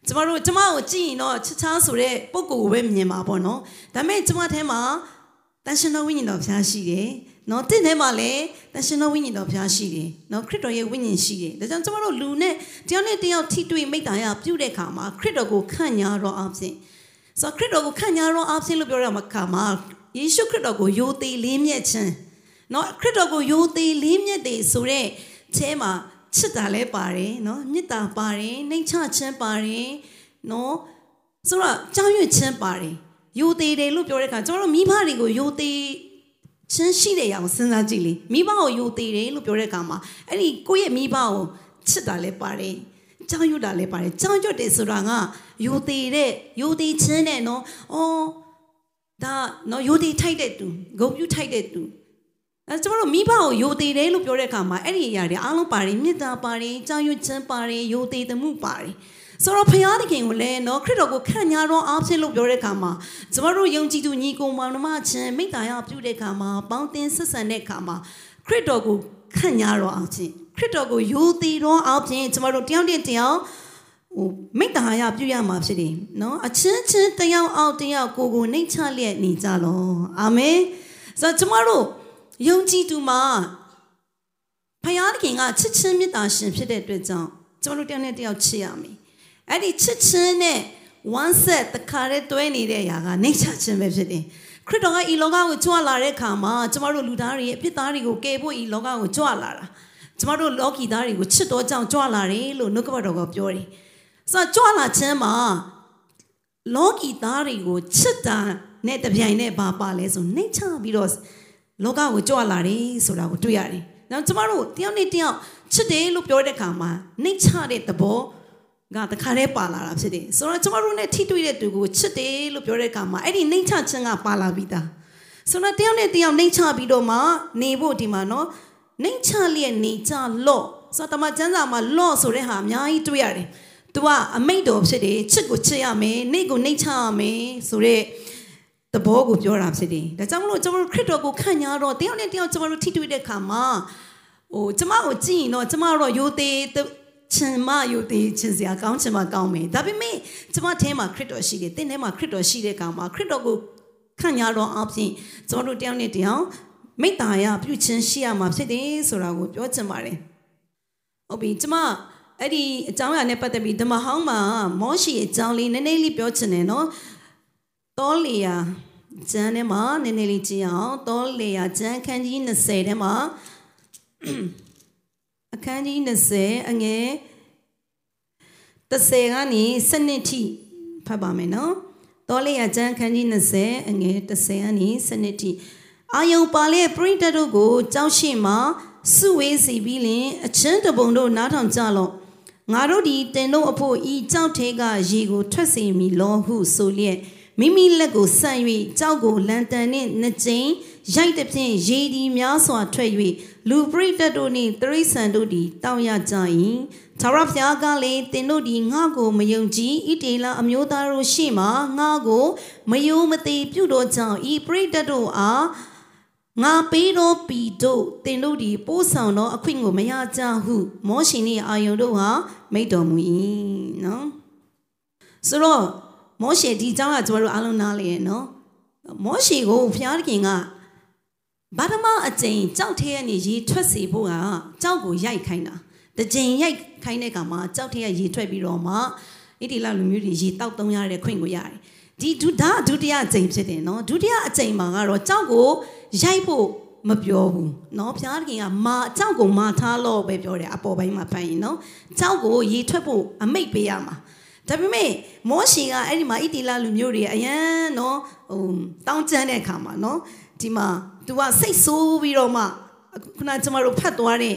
ကျမတို့ကျမကိုကြည့်ရင်တော့ချချားဆိုတဲ့ပုံကိုပဲမြင်ပါပေါ့နော်ဒါပေမဲ့ကျမထဲမှာတန်ရှင်တော်ဝိညာဉ်တော်ဖျားရှိတယ်နော်တင့်ထဲမှာလည်းတရှင်တော်ဝိညာဉ်တော်ဘုရားရှိတယ်နော်ခရစ်တော်ရဲ့ဝိညာဉ်ရှိတယ်ဒါကြောင့်ကျွန်တော်တို့လူနဲ့တယောက်နဲ့တယောက်ထိတွေ့မိတ္တာရပြုတဲ့အခါမှာခရစ်တော်ကိုခန့်ညာတော်အပြင်ဆိုခရစ်တော်ကိုခန့်ညာတော်အပြင်လို့ပြောရမှာခါမှာယေရှုခရစ်တော်ကိုယိုသေးလေးမြတ်ခြင်း နော်ခရစ်တော်ကိုယိုသေးလေးမြတ်တယ်ဆိုတဲ့အဲမှာချစ်တာလည်းပါတယ်နော်မေတ္တာပါတယ်နှိမ်ချခြင်းပါတယ်နော်ဆိုတော့ကြောက်ရွံ့ခြင်းပါတယ်ယိုသေးတယ်လို့ပြောတဲ့အခါကျွန်တော်တို့မိဘတွေကိုယိုသေးချင်းရှိတဲ့အောင်စဉ်းစားကြည့်လေမိဘကိုယိုသေးတယ်လို့ပြောတဲ့အခါမှာအဲ့ဒီကိုယ့်ရဲ့မိဘကိုချစ်တာလည်းပါတယ်ကြောက်ရွံ့တာလည်းပါတယ်ကြောက်ရွံ့တယ်ဆိုတာကယိုသေးတဲ့ယိုသေးခြင်းနဲ့နော်အော်ဒါနော်ယိုသေးထိုက်တဲ့သူဂုံပြူထိုက်တဲ့သူ အဲကျွန်တော်တို့မိဘကိုယိုသေးတယ်လို့ပြောတဲ့အခါမှာအဲ့ဒီအရာတွေအားလုံးပါတယ်မေတ္တာပါတယ်ကြောက်ရွံ့ခြင်းပါတယ်ယိုသေးသမှုပါတယ်ဆိုတော့ဖခင်သခင်ကိုလည်းနော်ခရစ်တော်ကိုခန့်ညာတော်အားဖြင့်လို့ပြောတဲ့အခါမှာကျမတို့ယုံကြည်သူညီကိုမောင်နှမချင်းမိသားရပြုတဲ့အခါမှာပေါင်းတင်ဆက်ဆံတဲ့အခါမှာခရစ်တော်ကိုခန့်ညာတော်အားဖြင့်ခရစ်တော်ကိုယိုသေးတော်အားဖြင့်ကျမတို့တယောက်တည်းတယောက်ဟိုမိသားရပြုရမှာဖြစ်တယ်နော်အချင်းချင်းတယောက်အောက်တယောက်ကိုကိုနှိမ့်ချလျက်နေကြလောအာမင်ဆိုတော့ကျမတို့ ယုံကြည်သူမှာဖခင်သခင်ကချစ်ချင်းမေတ္တာရှင်ဖြစ်တဲ့အတွက်ကြောင့်ကျမတို့တယောက်နဲ့တယောက်ချစ်ရမယ်အဲ့ဒီချစ်ချင်းနဲ့ one set တခါတည်းတွဲနေတဲ့အရာကနေချချင်းပဲဖြစ်တယ်ခရစ်တော်ကဤလောကကိုကြွလာတဲ့အခါမှာကျမတို့လူသားတွေရဲ့အဖြစ်သားတွေကိုကယ်ဖို့ဤလောကကိုကြွလာတာကျမတို့လောကီသားတွေကိုချစ်တော်ကြောင့်ကြွလာတယ်လို့နှုတ်ကပတ်တော်ကပြောတယ်ဆိုတော့ကြွလာခြင်းမှာလောကီသားတွေကိုချစ်တာနဲ့တပြိုင်နက်ပါပါလဲဆိုနှိမ့်ချပြီးတော့ လောကကိုကြွလာတယ်ဆိုတာကိုတွေ့ရတယ်။နောက်ကျမတို့တယောက်နဲ့တယောက်ချစ်တယ်လို့ပြောတဲ့အခါမှာနှိမ့်ချတဲ့သဘောကတခါတည်းပါလာတာဖြစ်တယ်ဆိုတော့ကျမတို့ ਨੇ ထိတွေ့တဲ့သူကိုချစ်တယ်လို့ပြောတဲ့အခါမှာအဲ့ဒီနှိမ့်ချခြင်းကပါလာပြီးသားဆိုတော့တယောက်နဲ့တယောက်နှိမ့်ချပြီးတော့မှနေဖို့ဒီမှာနော်နှိမ့်ချလျက်နေကြလော့ဆိုတော့တမန်ကျမ်းစာမှာလော့ဆိုတဲ့ဟာအများကြီးတွေ့ရတယ်။ तू ကအမိတ်တော်ဖြစ်တယ်ချစ်ကိုချစ်ရမယ်နှိမ့်ကိုနှိမ့်ချရမယ်ဆိုတဲ့ သဘောကိုပြောတာဖြစ်တယ်။ဒါကြောင့်မလို့ကျွန်တော်တို့ခရစ်တော်ကိုခံညာတော့တယောက်နဲ့တယောက်ကျွန်တော်တို့ထိတွေ့တဲ့အခါမှာဟိုကျမကိုကြည့်ရင်တော့ကျမတို့ရိုသေချင်မယူသေးချင်စရာကောင်းချင်မကောင်းမယ်ဒါပေမဲ့ကျမထဲမှာခရစ်တော်ရှိတယ်တင်းထဲမှာခရစ်တော်ရှိတဲ့ကောင်မှာခရစ်တော်ကိုခံရတော့အပြင်ကျွန်တော်တို့တယောက်နဲ့တယောက်မိတ္တာရပြုခြင်းရှိရမှာဖြစ်တယ်ဆိုတာကိုပြောချင်ပါတယ်ဟုတ်ပြီကျမအဲ့ဒီအကြောင်းအရာနဲ့ပတ်သက်ပြီးဓမ္မဟောင်းမှာမောရှိအကြောင်းလေးနည်းနည်းလေးပြောချင်တယ်နော် တောလီယာကျမ်းထဲမှာနည်းနည်းလေးကြည့်အောင်တောလီယာကျမ်းခန်းကြီး20ထဲမှာအခန်းကြီး20အငယ်30ကနေ7ထိဖတ်ပါမယ်နော်တောလေးရကျမ်းခန်းကြီး20အငယ်30ကနေ7ထိအာယုံပါလေပရိသတ်တို့ကိုကြောက်ရှိမှစုဝေးစီပြီးလင်အချင်းတပုံတို့နားထောင်ကြလော့ငါတို့ဒီတင်တို့အဖို့ဤကြောက်ထဲကရေကိုထွက်စေမည်လောဟုဆိုလျက် မိမိလက်ကိုဆန့်၍ကြောက်ကိုလန်တန်နှင့်နှစ်ကြိမ်ရိုက်သည်ဖြင့်ရေဒီများစွာထွက်၍လူပရိသတ်တို့နှင့်တရိษံတို့သည်တောင်းရကြ၏သာရဖျားကလည်းတင်တို့သည်ငါ့ကိုမယုံကြည်ဣတေလအမျိုးသားတို့ရှေ့မှငါ့ကိုမယုံမသိပြုတော်ကြောင့်ဤပရိသတ်တို့အားငါပေးတော်ပီတို့တင်တို့သည်ပိုးဆောင်သောအခွင့်ကိုမရကြဟုမောရှင်နှင့်အာယုန်တို့ဟာမိတ်တော်မူ၏နော်ဆိုတော့ မောရှေဒီအကြောင်းကကျွန်တော်တို့အားလုံးနားလည်ရနော်မောရှေကိုဘုရားသခင်ကဗဒမအကျင့်ကြောက်ထဲကနေရေထွက်စေဖို့ကကြောက်ကိုရိုက်ခိုင်းတာတကြိမ်ရိုက်ခိုင်းတဲ့ကမှာကြောက်ထဲကရေထွက်ပြီးတော့မှဣတိလလူမျိုးတွေရေတောက်သုံးရတဲ့ခွင့်ကိုရတယ်ဒီဒုဒါဒုတိယအကြိမ်ဖြစ်တယ်နော်ဒုတိယအကြိမ်မှာကတော့ကြောက်ကိုရိုက်ဖို့မပြောဘူးเนาะဘုရားသခင်ကမာအကြောက်ကိုမာထားလို့ပဲပြောတယ်အပေါ်ပိုင်းမှာဖတ်ရင်เนาะကြောက်ကိုရေထွက်ဖို့အမိတ်ပေးရမှာ ဒါပေမဲ့မောရှေကအဲ့ဒီမှာဣတိလလူမျိုးတွေအရန်နော်ဟိုတောင်းကျမ်းတဲ့အခါမှာနော်ဒီမှာ तू ကစိတ်ဆိုးပြီးတော့မှခုနကျမတို့ဖတ်သွားတဲ့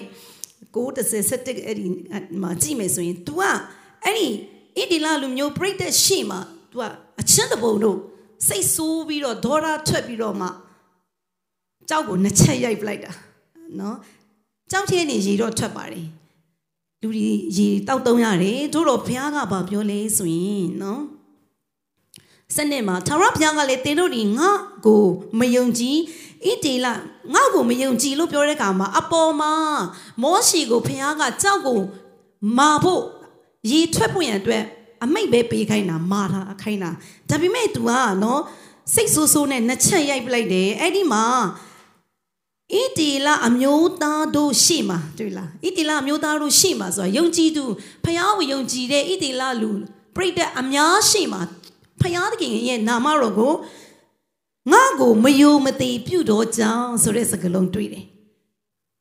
9:17အဲ့ဒီမှာကြည့်မယ်ဆိုရင် तू ကအဲ့ဒီဣတိလလူမျိုးပြိတ္တရှိမှာ तू ကအချင်းတပုံတို့စိတ်ဆိုးပြီးတော့ဒေါ်ရာထွက်ပြီးတော့မှကြောက်ကိုနှစ်ချက်ရိုက်ပလိုက်တာနော်ကြောက်ထဲနေရေတော့ထွက်ပါတယ် လူတွေရေတောက်တုံးရတယ်တို့တော့ဘုရားကဘာပြောလဲဆိုရင်နော်စနစ်မှာသာရဘုရားကလည်းတင်တို့ဒီငါကိုမယုံကြည်ဣတေလငါ့ကိုမယုံကြည်လို့ပြောတဲ့အခါမှာအပေါ်မှာမောရှိကိုဘုရားကကြောက်ကိုမာဖို့ရေထွက်ဖို့ရန်အတွက်အမိတ်ပဲပေးခိုင်းတာမာတာခိုင်းတာဒါပေမဲ့ तू ကနော်စိတ်ဆိုးဆိုးနဲ့နှစ်ချက်ရိုက်ပလိုက်တယ်အဲ့ဒီမှာ ဣဣတီလအမျိုးသားတို့ရှိမှာတွေ့လားဣတီလအမျိုးသားတို့ရှိမှာဆိုတာယုံကြည်သူဖျားကိုယုံကြည်တဲ့ဣတီလလူပြိတ္တအများရှိမှာဖျားသခင်ရဲ့နာမတော်ကိုငါ့ကိုမယုံမသိပြုတော်ကြောင်းဆိုတဲ့စကားလုံးတွေ့တယ်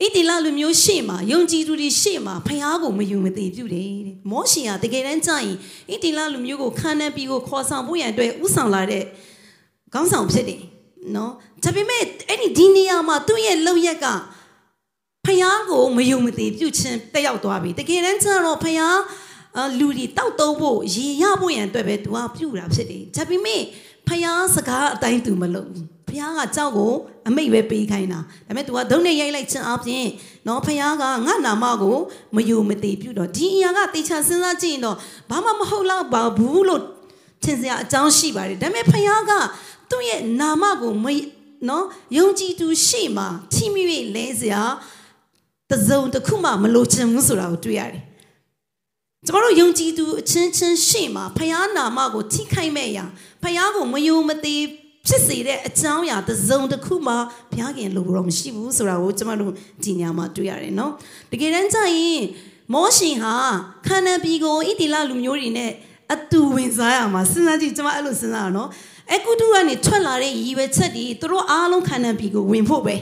ဣတိလလူမျိုးရှေ့မှာယုံကြည်သူတွေရှေ့မှာဖះကိုမယုံမသိပြုတယ်တဲ့မောရှေကတကယ်တမ်းကြာရင်ဣတိလလူမျိုးကိုခါနန်ပြည်ကိုခေါ်ဆောင်ဖို့ရန်အတွက်ဥဆောင်လာတဲ့ခေါင်းဆောင်ဖြစ်တယ် နော်ဒါပေမဲ့အဲ့ဒီဒီနေရာမှာသူ့ရဲ့လောက်ရက်ကဖះကိုမယုံမသိပြုခြင်းတက်ရောက်သွားပြီတကယ်တမ်းကျတော့ဖះလူတွေတောက်တုံးဖို့ရေရဖို့ရန်အတွက်ပဲသူကပြုတာဖြစ်တယ်ဒါပေမဲ့ဖះစကားအတိုင်းသူမလုပ်ဘူးဖះကကြောက်ကိုအမိတ်ပဲပေးခိုင်းတာဒါပေမဲ့ तू ကဒုံနဲ့ရိုက်လိုက်ခြင်းအပြင်နော်ဖះကငါနာမကိုမယုံမသိပြုတော့ဒီအရာကတေချာစဉ်းစားကြည့်ရင်တော့ဘာမှမဟုတ်တော့ပါဘူးလို့ထင်စရာအကြောင်းရှိပါတယ်ဒါပေမဲ့ဖះက သူ့ရဲ့နာမကိုမနော်ယုံကြည်သူရှိမှထိမိ၍လဲစရာတစုံတစ်ခုမှမလိုချင်ဘူးဆိုတာကိုတွေ့ရတယ်ကျမတို့ယုံကြည်သူအချင်းချင်းရှိမှဖះနာမကိုထိခိုက်မဲ့ရာဖះကိုမယုံမသိဖြစ်စေတဲ့အကြောင်းအရာတစ်စုံတစ်ခုမှဘုရားခင်လိုတော့မရှိဘူးဆိုတာကိုကျမတို့ဒီညမှာတွေ့ရတယ်နော်တကယ်တမ်းကျရင်မောရှင်ဟာခန္ဓာပြည်ကိုဣတိလလူမျိုးတွေနဲ့အတူဝင်စားရမှာစဉ်းစားကြည့်ကျမအဲ့လိုစဉ်းစားရနော် အကုတုကနေထွက်လာတဲ့ရည်ရွယ်ချက်တွေသူတို့အားလုံးခန္ဓာပြည်ကိုဝင်ဖို့ပဲ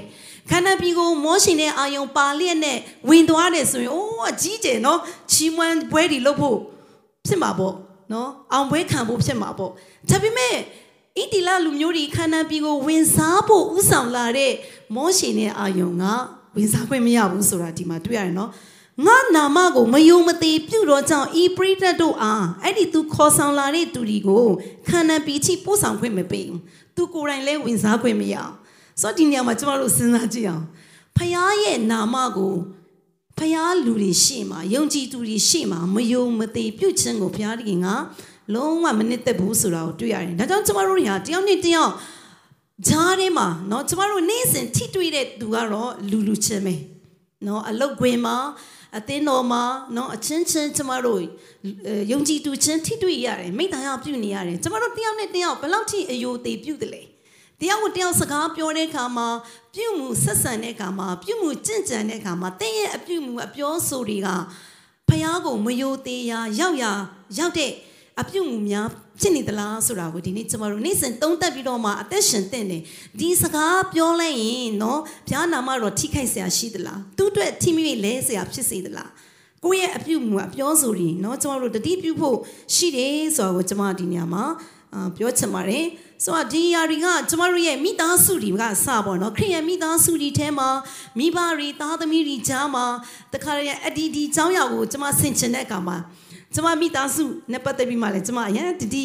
ခန္ဓာပြည်ကိုမောရှင်တဲ့အာယုံပါလျက်နဲ့ဝင်သွားတယ်ဆိုရင်အိုးအကြီးကျယ်နော်ချီးမွမ်းပွဲတွေလုပ်ဖို့ဖြစ်မှာပေါ့နော်အောင်ပွဲခံဖို့ဖြစ်မှာပေါ့ဒါပေမဲ့ဣတိလလူမျိုးတွေခန္ဓာပြည်ကိုဝင်စားဖို့ဥဆောင်လာတဲ့မောရှင်တဲ့အာယုံကဝင်စားခွင့်မရဘူးဆိုတာဒီမှာတွေ့ရတယ်နော် ငါနာမကိုမယုံမသိပြုတော့ကြောင့်ဤပရိသတ်တို့အားအဲ့ဒီသူခေါ်ဆောင်လာတဲ့သူတွေကိုခန္ဓာပြည်ချိပို့ဆောင်ခွင့်မပေးဘူးသူကိုယ်တိုင်လည်းဝင်စားခွင့်မရအောင်ဆိုတော့ဒီနေရာမှာကျမတို့စဉ်းစားကြည့်အောင်ဖခင်ရဲ့နာမကိုဖခင်လူတွေရှေ့မှာယုံကြည်သူတွေရှေ့မှာမယုံမသိပြုခြင်းကိုဘုရားသခင်ကလုံးဝမနစ်သက်ဘူးဆိုတာကိုတွေ့ရတယ်။ဒါကြောင့်ကျမတို့တွေဟာတယောက်နဲ့တယောက်ဂျားထဲမှာเนาะကျမတို့နေ့စဉ်ထိတွေ့တဲ့သူကတော့လူလူချင်းပဲเนาะအလုတ်ခွင်မှာ အသင်းတော်မှာနော်အချင်းချင်းကျမတို့ယုံကြည်သူချင်းထိတွေ့ရတယ်မိသားစုပြုနေရတယ်ကျမတို့တယောက်နဲ့တယောက်ဘယ်လောက်ထိအယိုသေးပြုတယ်လဲတယောက်ကိုတယောက်စကားပြောတဲ့အခါမှာပြုမှုဆက်ဆံတဲ့အခါမှာပြုမှုကြင့်ကြံတဲ့အခါမှာတင်းရဲ့အပြုမှုအပြောဆိုတွေကဖះကိုမယိုသေးရရောက်ရရောက်တဲ့ အပြုတ်မှုများဖြစ်နေသလားဆိုတာကိုဒီနေ့ကျမတို့နေ့စဉ်သုံးသပ်ပြီးတော့မှအသက်ရှင်တဲ့နေဒီစကားပြောလိုက်ရင်နော်ဘုရားနာမတော်ထိခိုက်เสียရှိသလားသူ့အတွက်ထိမိလဲเสียဖြစ်စေသလားကိုယ့်ရဲ့အပြုတ်မှုအပြောဆိုတွေနော်ကျမတို့တတိပြုဖို့ရှိတယ်ဆိုတာကိုကျမဒီညမှာပြောချင်ပါတယ်ဆိုတော့ဒီယာတွေကကျမတို့ရဲ့မိသားစုတွေကစပေါ့နော်ခရိယမိသားစုတွေထဲမှာမိဘတွေသားသမီးတွေကြားမှာတခါတည်းအဒီဒီအကြောင်းအရာကိုကျမဆင်ခြင်တဲ့အခါမှာ ကျမမိသားစုနဲ့ပတ်သက်ပြီးမှလည်းကျမအရင်တတိ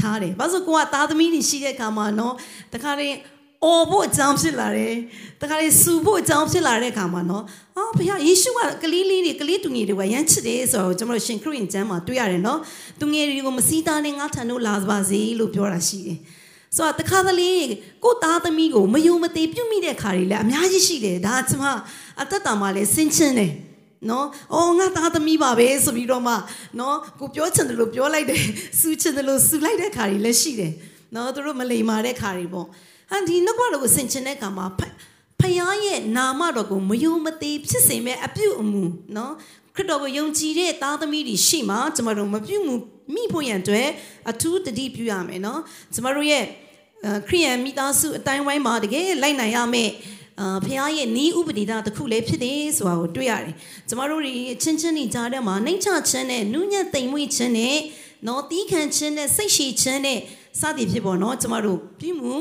ထားတယ်။ဘာလို့ကိုကသားသမီးတွေရှိတဲ့အခါမှာနော်တခါတည်းအော်ဖို့အကြောင်းဖြစ်လာတယ်။တခါတည်းစူဖို့အကြောင်းဖြစ်လာတဲ့အခါမှာနော်အော်ဘုရားယေရှုကကလေးလေးတွေကလေးသူငယ်တွေကရမ်းချစ်တယ်ဆိုတော့ကျွန်တော်ရှင်ခရစ်ကျမ်းမှာတွေ့ရတယ်နော်။သူငယ်တွေကိုမစည်းသားနဲ့ငါထံတို့လာပါစေလို့ပြောတာရှိတယ်။ဆိုတော့တခါတလေကိုသားသမီးကိုမယုံမသိပြုတ်မိတဲ့ခါတွေလည်းအများကြီးရှိတယ်ဒါကျွန်မအသက်တာမှာလည်းဆင်ချင်တယ်။ နော်။အော်ငါသားသမီးပါပဲဆိုပြီးတော့မှနော်ကိုပြောချင်တယ်လို့ပြောလိုက်တယ်။စူးချင်တယ်လို့စူးလိုက်တဲ့ခါတွေလည်းရှိတယ်။နော်သူတို့မလိမ္မာတဲ့ခါတွေပေါ့။အန်ဒီနှုတ်ကတော်ကိုဆင်ချင်တဲ့ခါမှာဖယားရဲ့နာမတော်ကိုမယုံမသိဖြစ်စေမဲ့အပြုတ်အမူနော်ခရစ်တော်ကိုယုံကြည်တဲ့သားသမီးတွေရှိမှကျမတို့မပြုတ်မှုမိဖို့ရန်အတွက်အထူးတတိပြုရမယ်နော်ကျမတို့ရဲ့ခရိယန်မိသားစုအတိုင်းဝိုင်းမှာတကယ်လိုက်နိုင်ရမယ် အာဖခင်ရဲ့နီးဥပဒေသားတစ်ခုလည်းဖြစ်တယ်ဆိုတာကိုတွေ့ရတယ်။ကျမတို့တွေချင်းချင်းနေကြတဲ့မှာနှိမ့်ချခြင်းနဲ့နုညံ့သိမ်မွေ့ခြင်းနဲ့နော်တီးခံခြင်းနဲ့စိတ်ရှိခြင်းနဲ့စသည်ဖြစ်ပေါ်နော်ကျမတို့ပြုမှု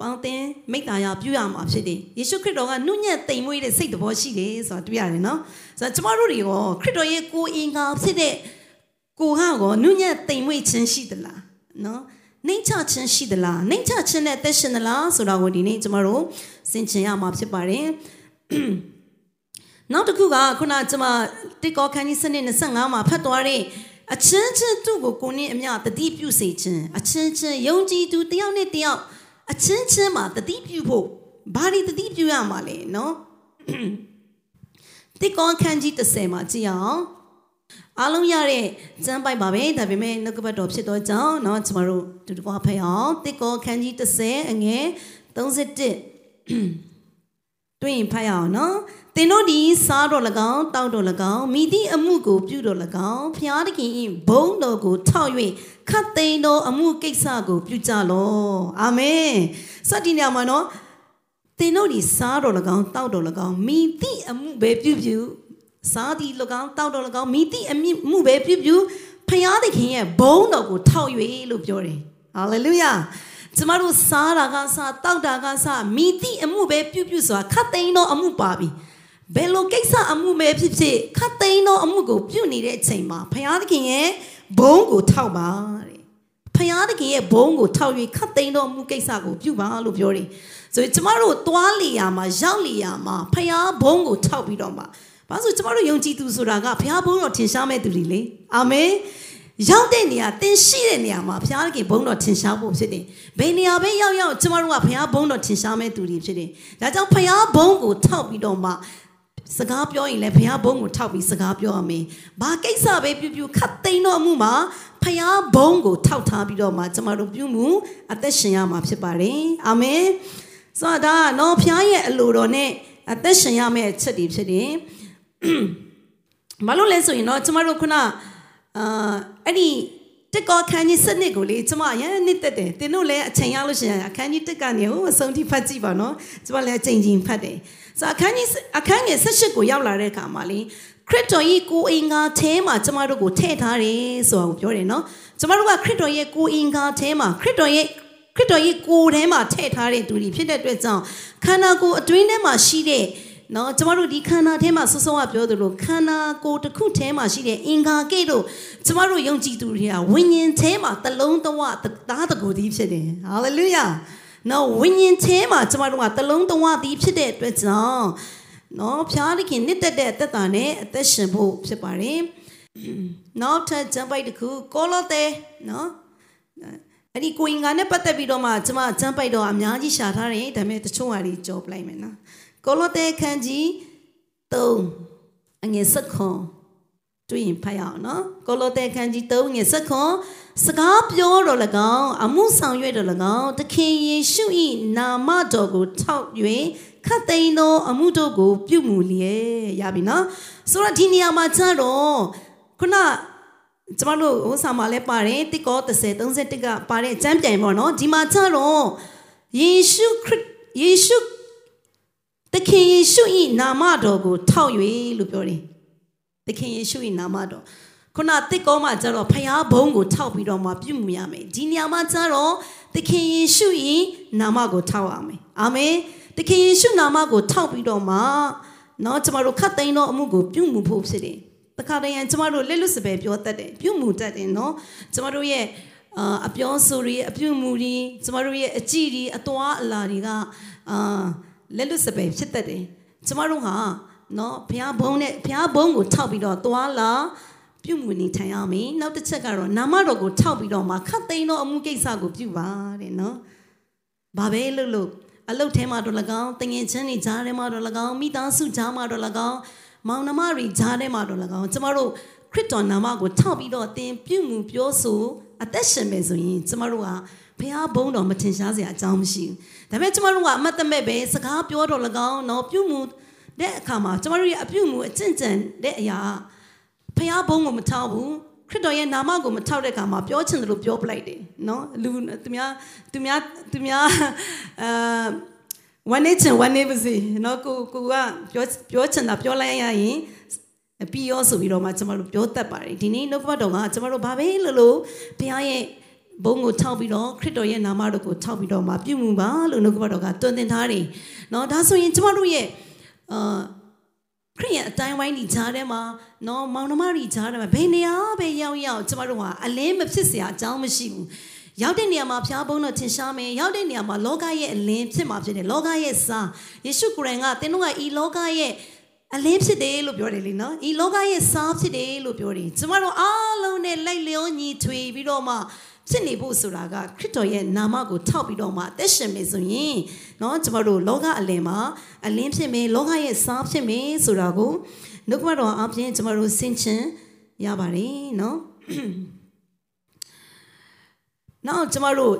ပေါင်းတင်မိတ္တာရပြုရမှာဖြစ်တယ်။ယေရှုခရစ်တော်ကနုညံ့သိမ်မွေ့တဲ့စိတ်တော်ရှိတယ်ဆိုတာတွေ့ရတယ်နော်။ဆိုတော့ကျမတို့တွေရောခရစ်တော်ရဲ့ကိုယ်အင်္ဂါဖြစ်တဲ့ကိုကရောနုညံ့သိမ်မွေ့ခြင်းရှိသလားနော်။ နှိမ့်ချခြင်းရှိသလားနှိမ့်ချခြင်းနဲ့သက်ရှင်သလားဆိုတာကိုဒီနေ့ကျမတို့ဆင်ခြင်ရမှာဖြစ်ပါတယ်နောက်တစ်ခုကခုနကျမတစ်ကောခန်းကြီးစနစ်25မှာဖတ်သွားတဲ့အချင်းချင်းသူ့ကိုကိုနဲ့အမျှတတိပြုစေခြင်းအချင်းချင်းယုံကြည်သူတယောက်နဲ့တယောက်အချင်းချင်းမှာတတိပြုဖို့ဘာတွေတတိပြုရမှာလဲနော်တစ်ကောခန်းကြီး30မှာကြည့်အောင် အားလုံးရတဲ့စမ်းပိုက်ပါပဲဒါပေမဲ့နှုတ်ကပတ်တော်ဖြစ်တော့ကြောင်းเนาะကျွန်တော်တို့တူတူဖတ်အောင်တစ်ကောခန်းကြီး30အငယ်31 တွေ့ရင်ဖတ်ရအောင်နော်သင်တို့ဒီစားတော်၎င်းတောက်တော်၎င်းမိသည့်အမှုကိုပြုတော်၎င်းဖျားတခင်၏ဘုန်းတော်ကိုထောက်၍ခတ်သိမ်းသောအမှုကိစ္စကိုပြုကြလောအာမင်စတိနေမှာနော်သင်တို့ဒီစားတော်၎င်းတောက်တော်၎င်းမိသည့်အမှုပဲပြုပြု စားသည်၎င်းတောက်တော်၎င်းမိသည့်အမှုပဲပြုပြုဖျားသခင်ရဲ့ဘုန်းတော်ကိုထောက်၍လို့ပြောတယ်ဟာလေလုယာကျမတို့စားတာကစားတောက်တာကစားမိသည့်အမှုပဲပြုပြုဆိုတာခတ်သိမ်းသောအမှုပါပြီဘယ်လိုကိစ္စအမှုပဲဖြစ်ဖြစ်ခတ်သိမ်းသောအမှုကိုပြုနေတဲ့အချိန်မှာဘုရားသခင်ရဲ့ဘုန်းကိုထောက်ပါတဲ့ဘုရားသခင်ရဲ့ဘုန်းကိုထောက်၍ခတ်သိမ်းသောအမှုကိစ္စကိုပြုပါလို့ပြောတယ်ဆိုရင်ကျမတို့သွားလီယာမှာရောက်လီယာမှာဘုရားဘုန်းကိုထောက်ပြီးတော့မှာ ဘာလို့ကျမတို့ယုံကြည်သူဆိုတာကဘုရားဘုန်းတော်ထင်ရှားမဲ့သူတွေလေအာမင်ရောက်တဲ့နေရာတင်ရှိတဲ့နေရာမှာဘုရားခင်ဘုန်းတော်ထင်ရှားဖို့ဖြစ်တယ်။ဘယ်နေရာပဲရောက်ရောက်ကျမတို့ကဘုရားဘုန်းတော်ထင်ရှားမဲ့သူတွေဖြစ်တယ်။ဒါကြောင့်ဘုရားဘုန်းကိုထောက်ပြီးတော့မှစကားပြောရင်လည်းဘုရားဘုန်းကိုထောက်ပြီးစကားပြောရမယ်။ဘာကိစ္စပဲပြုပြုခတ်သိမ်းတော့မှုမှာဘုရားဘုန်းကိုထောက်ထားပြီးတော့မှကျမတို့ပြုမှုအသက်ရှင်ရမှာဖြစ်ပါတယ်။အာမင်။ဆိုတော့နော်ဘုရားရဲ့အလိုတော်နဲ့အသက်ရှင်ရမယ့်အချက်တွေဖြစ်တယ်။ ဘာလို့လဲဆိုရင်တော့ကျမတို့ခုနအာအဲ့ဒီတက်ကောခန်းကြီးစနစ်ကိုလေကျမရန်နှစ်သက်တယ်တင်တို့လည်းအချိန်ရလို့ရှိရင်အခန်းကြီးတက်ကနေဟိုအဆုံးထိဖတ်ကြည့်ပါနော်ကျမလည်းအချိန်ချင်းဖတ်တယ်ဆိုအခန်းကြီးအခန်းငယ်၁၈ကိုရောက်လာတဲ့အခါမှာလေခရစ်တော်ရဲ့ကိုအင်္ဂါထဲမှာကျမတို့ကိုထည့်ထားတယ်ဆိုတာကိုပြောတယ်နော်ကျမတို့ကခရစ်တော်ရဲ့ကိုအင်္ဂါထဲမှာခရစ်တော်ရဲ့ခရစ်တော်ရဲ့ကိုယ်ထဲမှာထည့်ထားတဲ့သူတွေဖြစ်တဲ့အတွက်ကြောင့်ခန္ဓာကိုယ်အတွင်းထဲမှာရှိတဲ့ နော်ကျမတို့ဒီခန္ဓာထဲမှာဆောဆောကပြောသလိုခန္ဓာကိုယ်တစ်ခုထဲမှာရှိတဲ့အင်္ဂါကိတ်တို့ကျမတို့ယုံကြည်သူတွေကဝိညာဉ်ထဲမှာတလုံးတဝသားတကူသည်ဖြစ်တယ်ဟာလေလုယာနော်ဝိညာဉ်ထဲမှာကျမတို့ကတလုံးတဝသည်ဖြစ်တဲ့အတွက်ကြောင့်နော်ဖျားသခင်နှစ်သက်တဲ့အသက်တာနဲ့အသက်ရှင်ဖို့ဖြစ်ပါတယ်နောက်ထပ်ဂျမ်ပိုက်တစ်ခုကိုလိုသဲနော်အဲ့ဒီကိုင်္ဂါနဲ့ပတ်သက်ပြီးတော့မှကျမဂျမ်ပိုက်တော့အများကြီးရှာထားတယ်ဒါပေမဲ့တချို့ဟာတွေကြော်ပလိုက်မယ်နော် ကိုလိုသဲခန်းကြီး3အငယ်7ခွန်တွေ့ရင်ဖတ်ရအောင်နော်ကိုလိုသဲခန်းကြီး3ငယ်7ခွန်စကားပြောတော်၎င်းအမှုဆောင်ရွက်တော်၎င်းသခင်ယေရှု၏နာမတော်ကိုထောက်၍ခတ်သိမ်းသောအမှုတို့ကို ပြုမူလျက်ရပြီနော်ဆိုတော့ဒီနေရာမှာကျတော့ခုနကျမတို့ဟိုဆာမှာလည်းပါတယ်တိကော30 31ကပါတဲ့အကျမ်းပြန်ပေါ့နော်ဒီမှာကျတော့ယေရှုခရစ်ယေရှု သခင်ယေရှု၏နာမတော်ကိုထောက်၍လို့ပြောတယ်သခင်ယေရှု၏နာမတော်ခုနတစ်ကောမှာကျတော့ဖရားဘုံကိုထောက်ပြီးတော့မှပြုမှုရမယ်ဒီနေရာမှာကျတော့သခင်ယေရှု၏နာမကိုထောက်ရမယ်အာမင်သခင်ယေရှုနာမကိုထောက်ပြီးတော့မှနော်ကျမတို့ခတ်သိမ်းသောအမှုကိုပြုမှုဖို့ဖြစ်တယ်တခါတည်းရန်ကျမတို့လက်လွတ်စပယ်ပြောတတ်တယ်ပြုမှုတတ်တယ်နော်ကျမတို့ရဲ့အာအပြောဆိုတွေအပြုမှုတွေကျမတို့ရဲ့အကြည့်တွေအသွားအလာတွေကအာ လက်လွတ်စပယ်ဖြစ်တတ်တယ်ကျမတို့ဟာနော်ဘုရားဘုံနဲ့ဘုရားဘုံကိုထောက်ပြီးတော့သွာလာပြုမှုနေထိုင်ရမယ်နောက်တစ်ချက်ကတော့နာမတော်ကိုထောက်ပြီးတော့မှခတ်သိမ်းသောအမှုကိစ္စကိုပြုပါတဲ့နော်ဘာပဲလို့လို့အလုတ်ထဲမှာတော့၎င်းတငင်ချင်းတွေဂျားထဲမှာတော့၎င်းမိသားစုဂျားမှာတော့၎င်းမောင်နှမတွေဂျားထဲမှာတော့၎င်းကျမတို့ခရစ်တော်နာမကိုထောက်ပြီးတော့သင်ပြုမှုပြောဆို အသက်ရှင်မယ်ဆိုရင်ကျမတို့ကဘုရားဘုန်းတော်မထင်ရှားစရာအကြောင်းမရှိဘူးဒါပေမဲ့ကျမတို့ကအမတ်တမဲ့ပဲစကားပြောတော့၎င်းတော့ပြုမှုတဲ့အခါမှာကျမတို့ရဲ့အပြုမှုအကျင့်ကြံတဲ့အရာဖះဘုံကိုမထောက်ဘူးခရစ်တော်ရဲ့နာမကိုမထောက်တဲ့အခါမှာပြောချင်တယ်လို့ပြောပလိုက်တယ်နော်လူသူများသူများသူများအာဝန်နေချင်ဝန်နေပါစေနော်ကိုကိုကပြောပြောချင်တာပြောလိုက်ရရင် ပြီးရောဆိုပြီးတော့မှကျမတို့ပြောတတ်ပါတယ်ဒီနေ့နှုတ်ဘတ်တော်ကကျမတို့ဘာပဲလို့လို့ဘုရားရဲ့ဘုံကိုထောက်ပြီးတော့ခရစ်တော်ရဲ့နာမတော်ကိုထောက်ပြီးတော့မှပြုမှုပါလို့နှုတ်ဘတ်တော်ကတွင်တင်ထားတယ်နော်ဒါဆိုရင်ကျမတို့ရဲ့အာခရိယအတိုင်းဝိုင်းဒီဂျားထဲမှာနော်မောင်နှမတွေဂျားထဲမှာဘယ်နေရာပဲရောက်ရောက်ကျမတို့ကအလင်းမဖြစ်เสียအကြောင်းမရှိဘူးရောက်တဲ့နေရာမှာဖျားဘုံတော့ထင်ရှားမယ်ရောက်တဲ့နေရာမှာလောကရဲ့အလင်းဖြစ်မှာဖြစ်တယ်လောကရဲ့စားယေရှုကိုယ်တိုင်ကသင်တို့ကဤလောကရဲ့ အလင်းဖြစ်တယ်လို့ပြောတယ်လीနော်ဤလောကရဲ့စားဖြစ်တယ်လို့ပြောတယ်ကျမတို့အားလုံးနဲ့လိုက်လျောညီထွေပြီးတော့မှဖြစ်နေဖို့ဆိုတာကခရစ်တော်ရဲ့နာမကိုထောက်ပြီးတော့မှအသက်ရှင်မယ်ဆိုရင်เนาะကျမတို့လောကအလင်မှာအလင်းဖြစ်မယ်လောကရဲ့စားဖြစ်မယ်ဆိုတာကိုနှုတ်ကပတော်အပြင်ကျမတို့ဆင်ခြင်ရပါတယ်เนาะနောက်ကျမတို့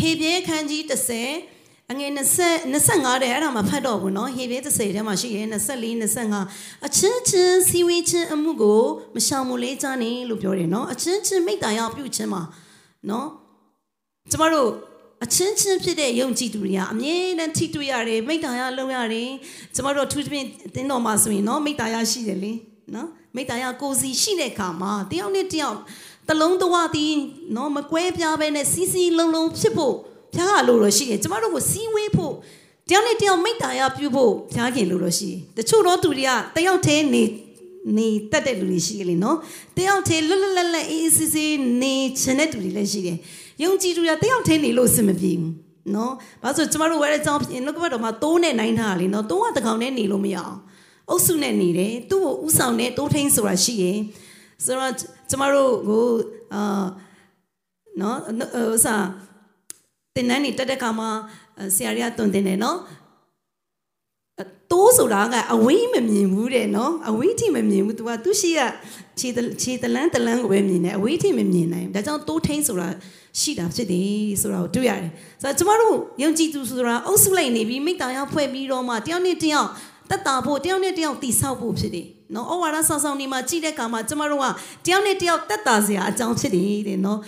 ဟေဘေခန်းကြီး30 အငယ်20 25တဲ့အဲ့ဒါမှဖတ်တော့ဘူးနော်ဟေဘေး30ထဲမှာရှိရဲ့24 25အချင်းချင်းစီဝေးချင်းအမှုကိုမရှောင်မလေးကြနေလို့ပြောတယ်နော်အချင်းချင်းမိတ္တရာပြုခြင်းမှာနော်ကျမတို့အချင်းချင်းဖြစ်တဲ့ယုံကြည်သူတွေကအမြဲတမ်းထိတွေ့ရတယ်မိတ္တရာလုံရတယ်ကျမတို့ထူးထူးတင်းတော်မှာဆိုရင်နော်မိတ္တရာရှိတယ်လေနော်မိတ္တရာကိုစီရှိတဲ့ခါမှာတယောက်နဲ့တယောက်တလုံးတဝတီနော်မကွဲပြားပဲနဲ့စီစီလုံးလုံးဖြစ်ဖို့ ဖျားလို့တော့ရှိတယ်ကျမတို့ကိုစီးဝေးဖို့တယောက်နဲ့တယောက်မိတ္တာရပြုဖို့ဖျားခင်လို့တော့ရှိတယ်တချို့တော့သူတွေကတယောက်တည်းနေနေတက်တဲ့လူတွေရှိတယ်လေနော်တယောက်တည်းလွတ်လွတ်လပ်လပ်အေးအေးဆေးဆေးနေချင်တဲ့လူတွေလည်းရှိတယ်ယုံကြည်သူတွေကတယောက်တည်းနေလို့အဆင်မပြေဘူးနော်ဘာလို့ကျမတို့ဝဲတဲ့အကြောင်းဖြစ်နှုတ်ကပတ်တော်မှာတိုးနဲ့နိုင်ထားတာလေနော်တိုးကတကောင်နဲ့နေလို့မရအောင်အုပ်စုနဲ့နေတယ်သူ့ကိုဥဆောင်နဲ့တိုးထိန်ဆိုတာရှိရင်ဆိုတော့ကျမတို့ကိုအာနော်ဥစား တင်နန်းနေတက်တဲ့ခါမှာဆရာကြီးကတွန်တင်တယ်နော်တိုးဆိုတာကအဝေးမမြင်ဘူးတဲ့နော်အဝေးထိမမြင်ဘူး तू ကသူရှိရခြေခြေတလန်းတလန်းကိုပဲမြင်တယ်အဝေးထိမမြင်နိုင်ဒါကြောင့်တိုးထိန်ဆိုတာရှိတာဖြစ်တယ်ဆိုတာကိုတွေ့ရတယ်ဆိုတော့ကျမတို့ယုံကြည်သူဆိုတာအုပ်စုလိုက်နေပြီးမိသားရောက်ဖွဲ့ပြီးတော့မှတယောက်နဲ့တယောက်တက်တာဖို့တယောက်နဲ့တယောက်တိဆောက်ဖို့ဖြစ်တယ်နော်ဩဝါဒဆောင်းဆောင်းနေမှာကြည့်တဲ့အခါမှာကျမတို့ကတယောက်နဲ့တယောက်တက်တာစရာအကြောင်းဖြစ်တယ်တဲ့နော်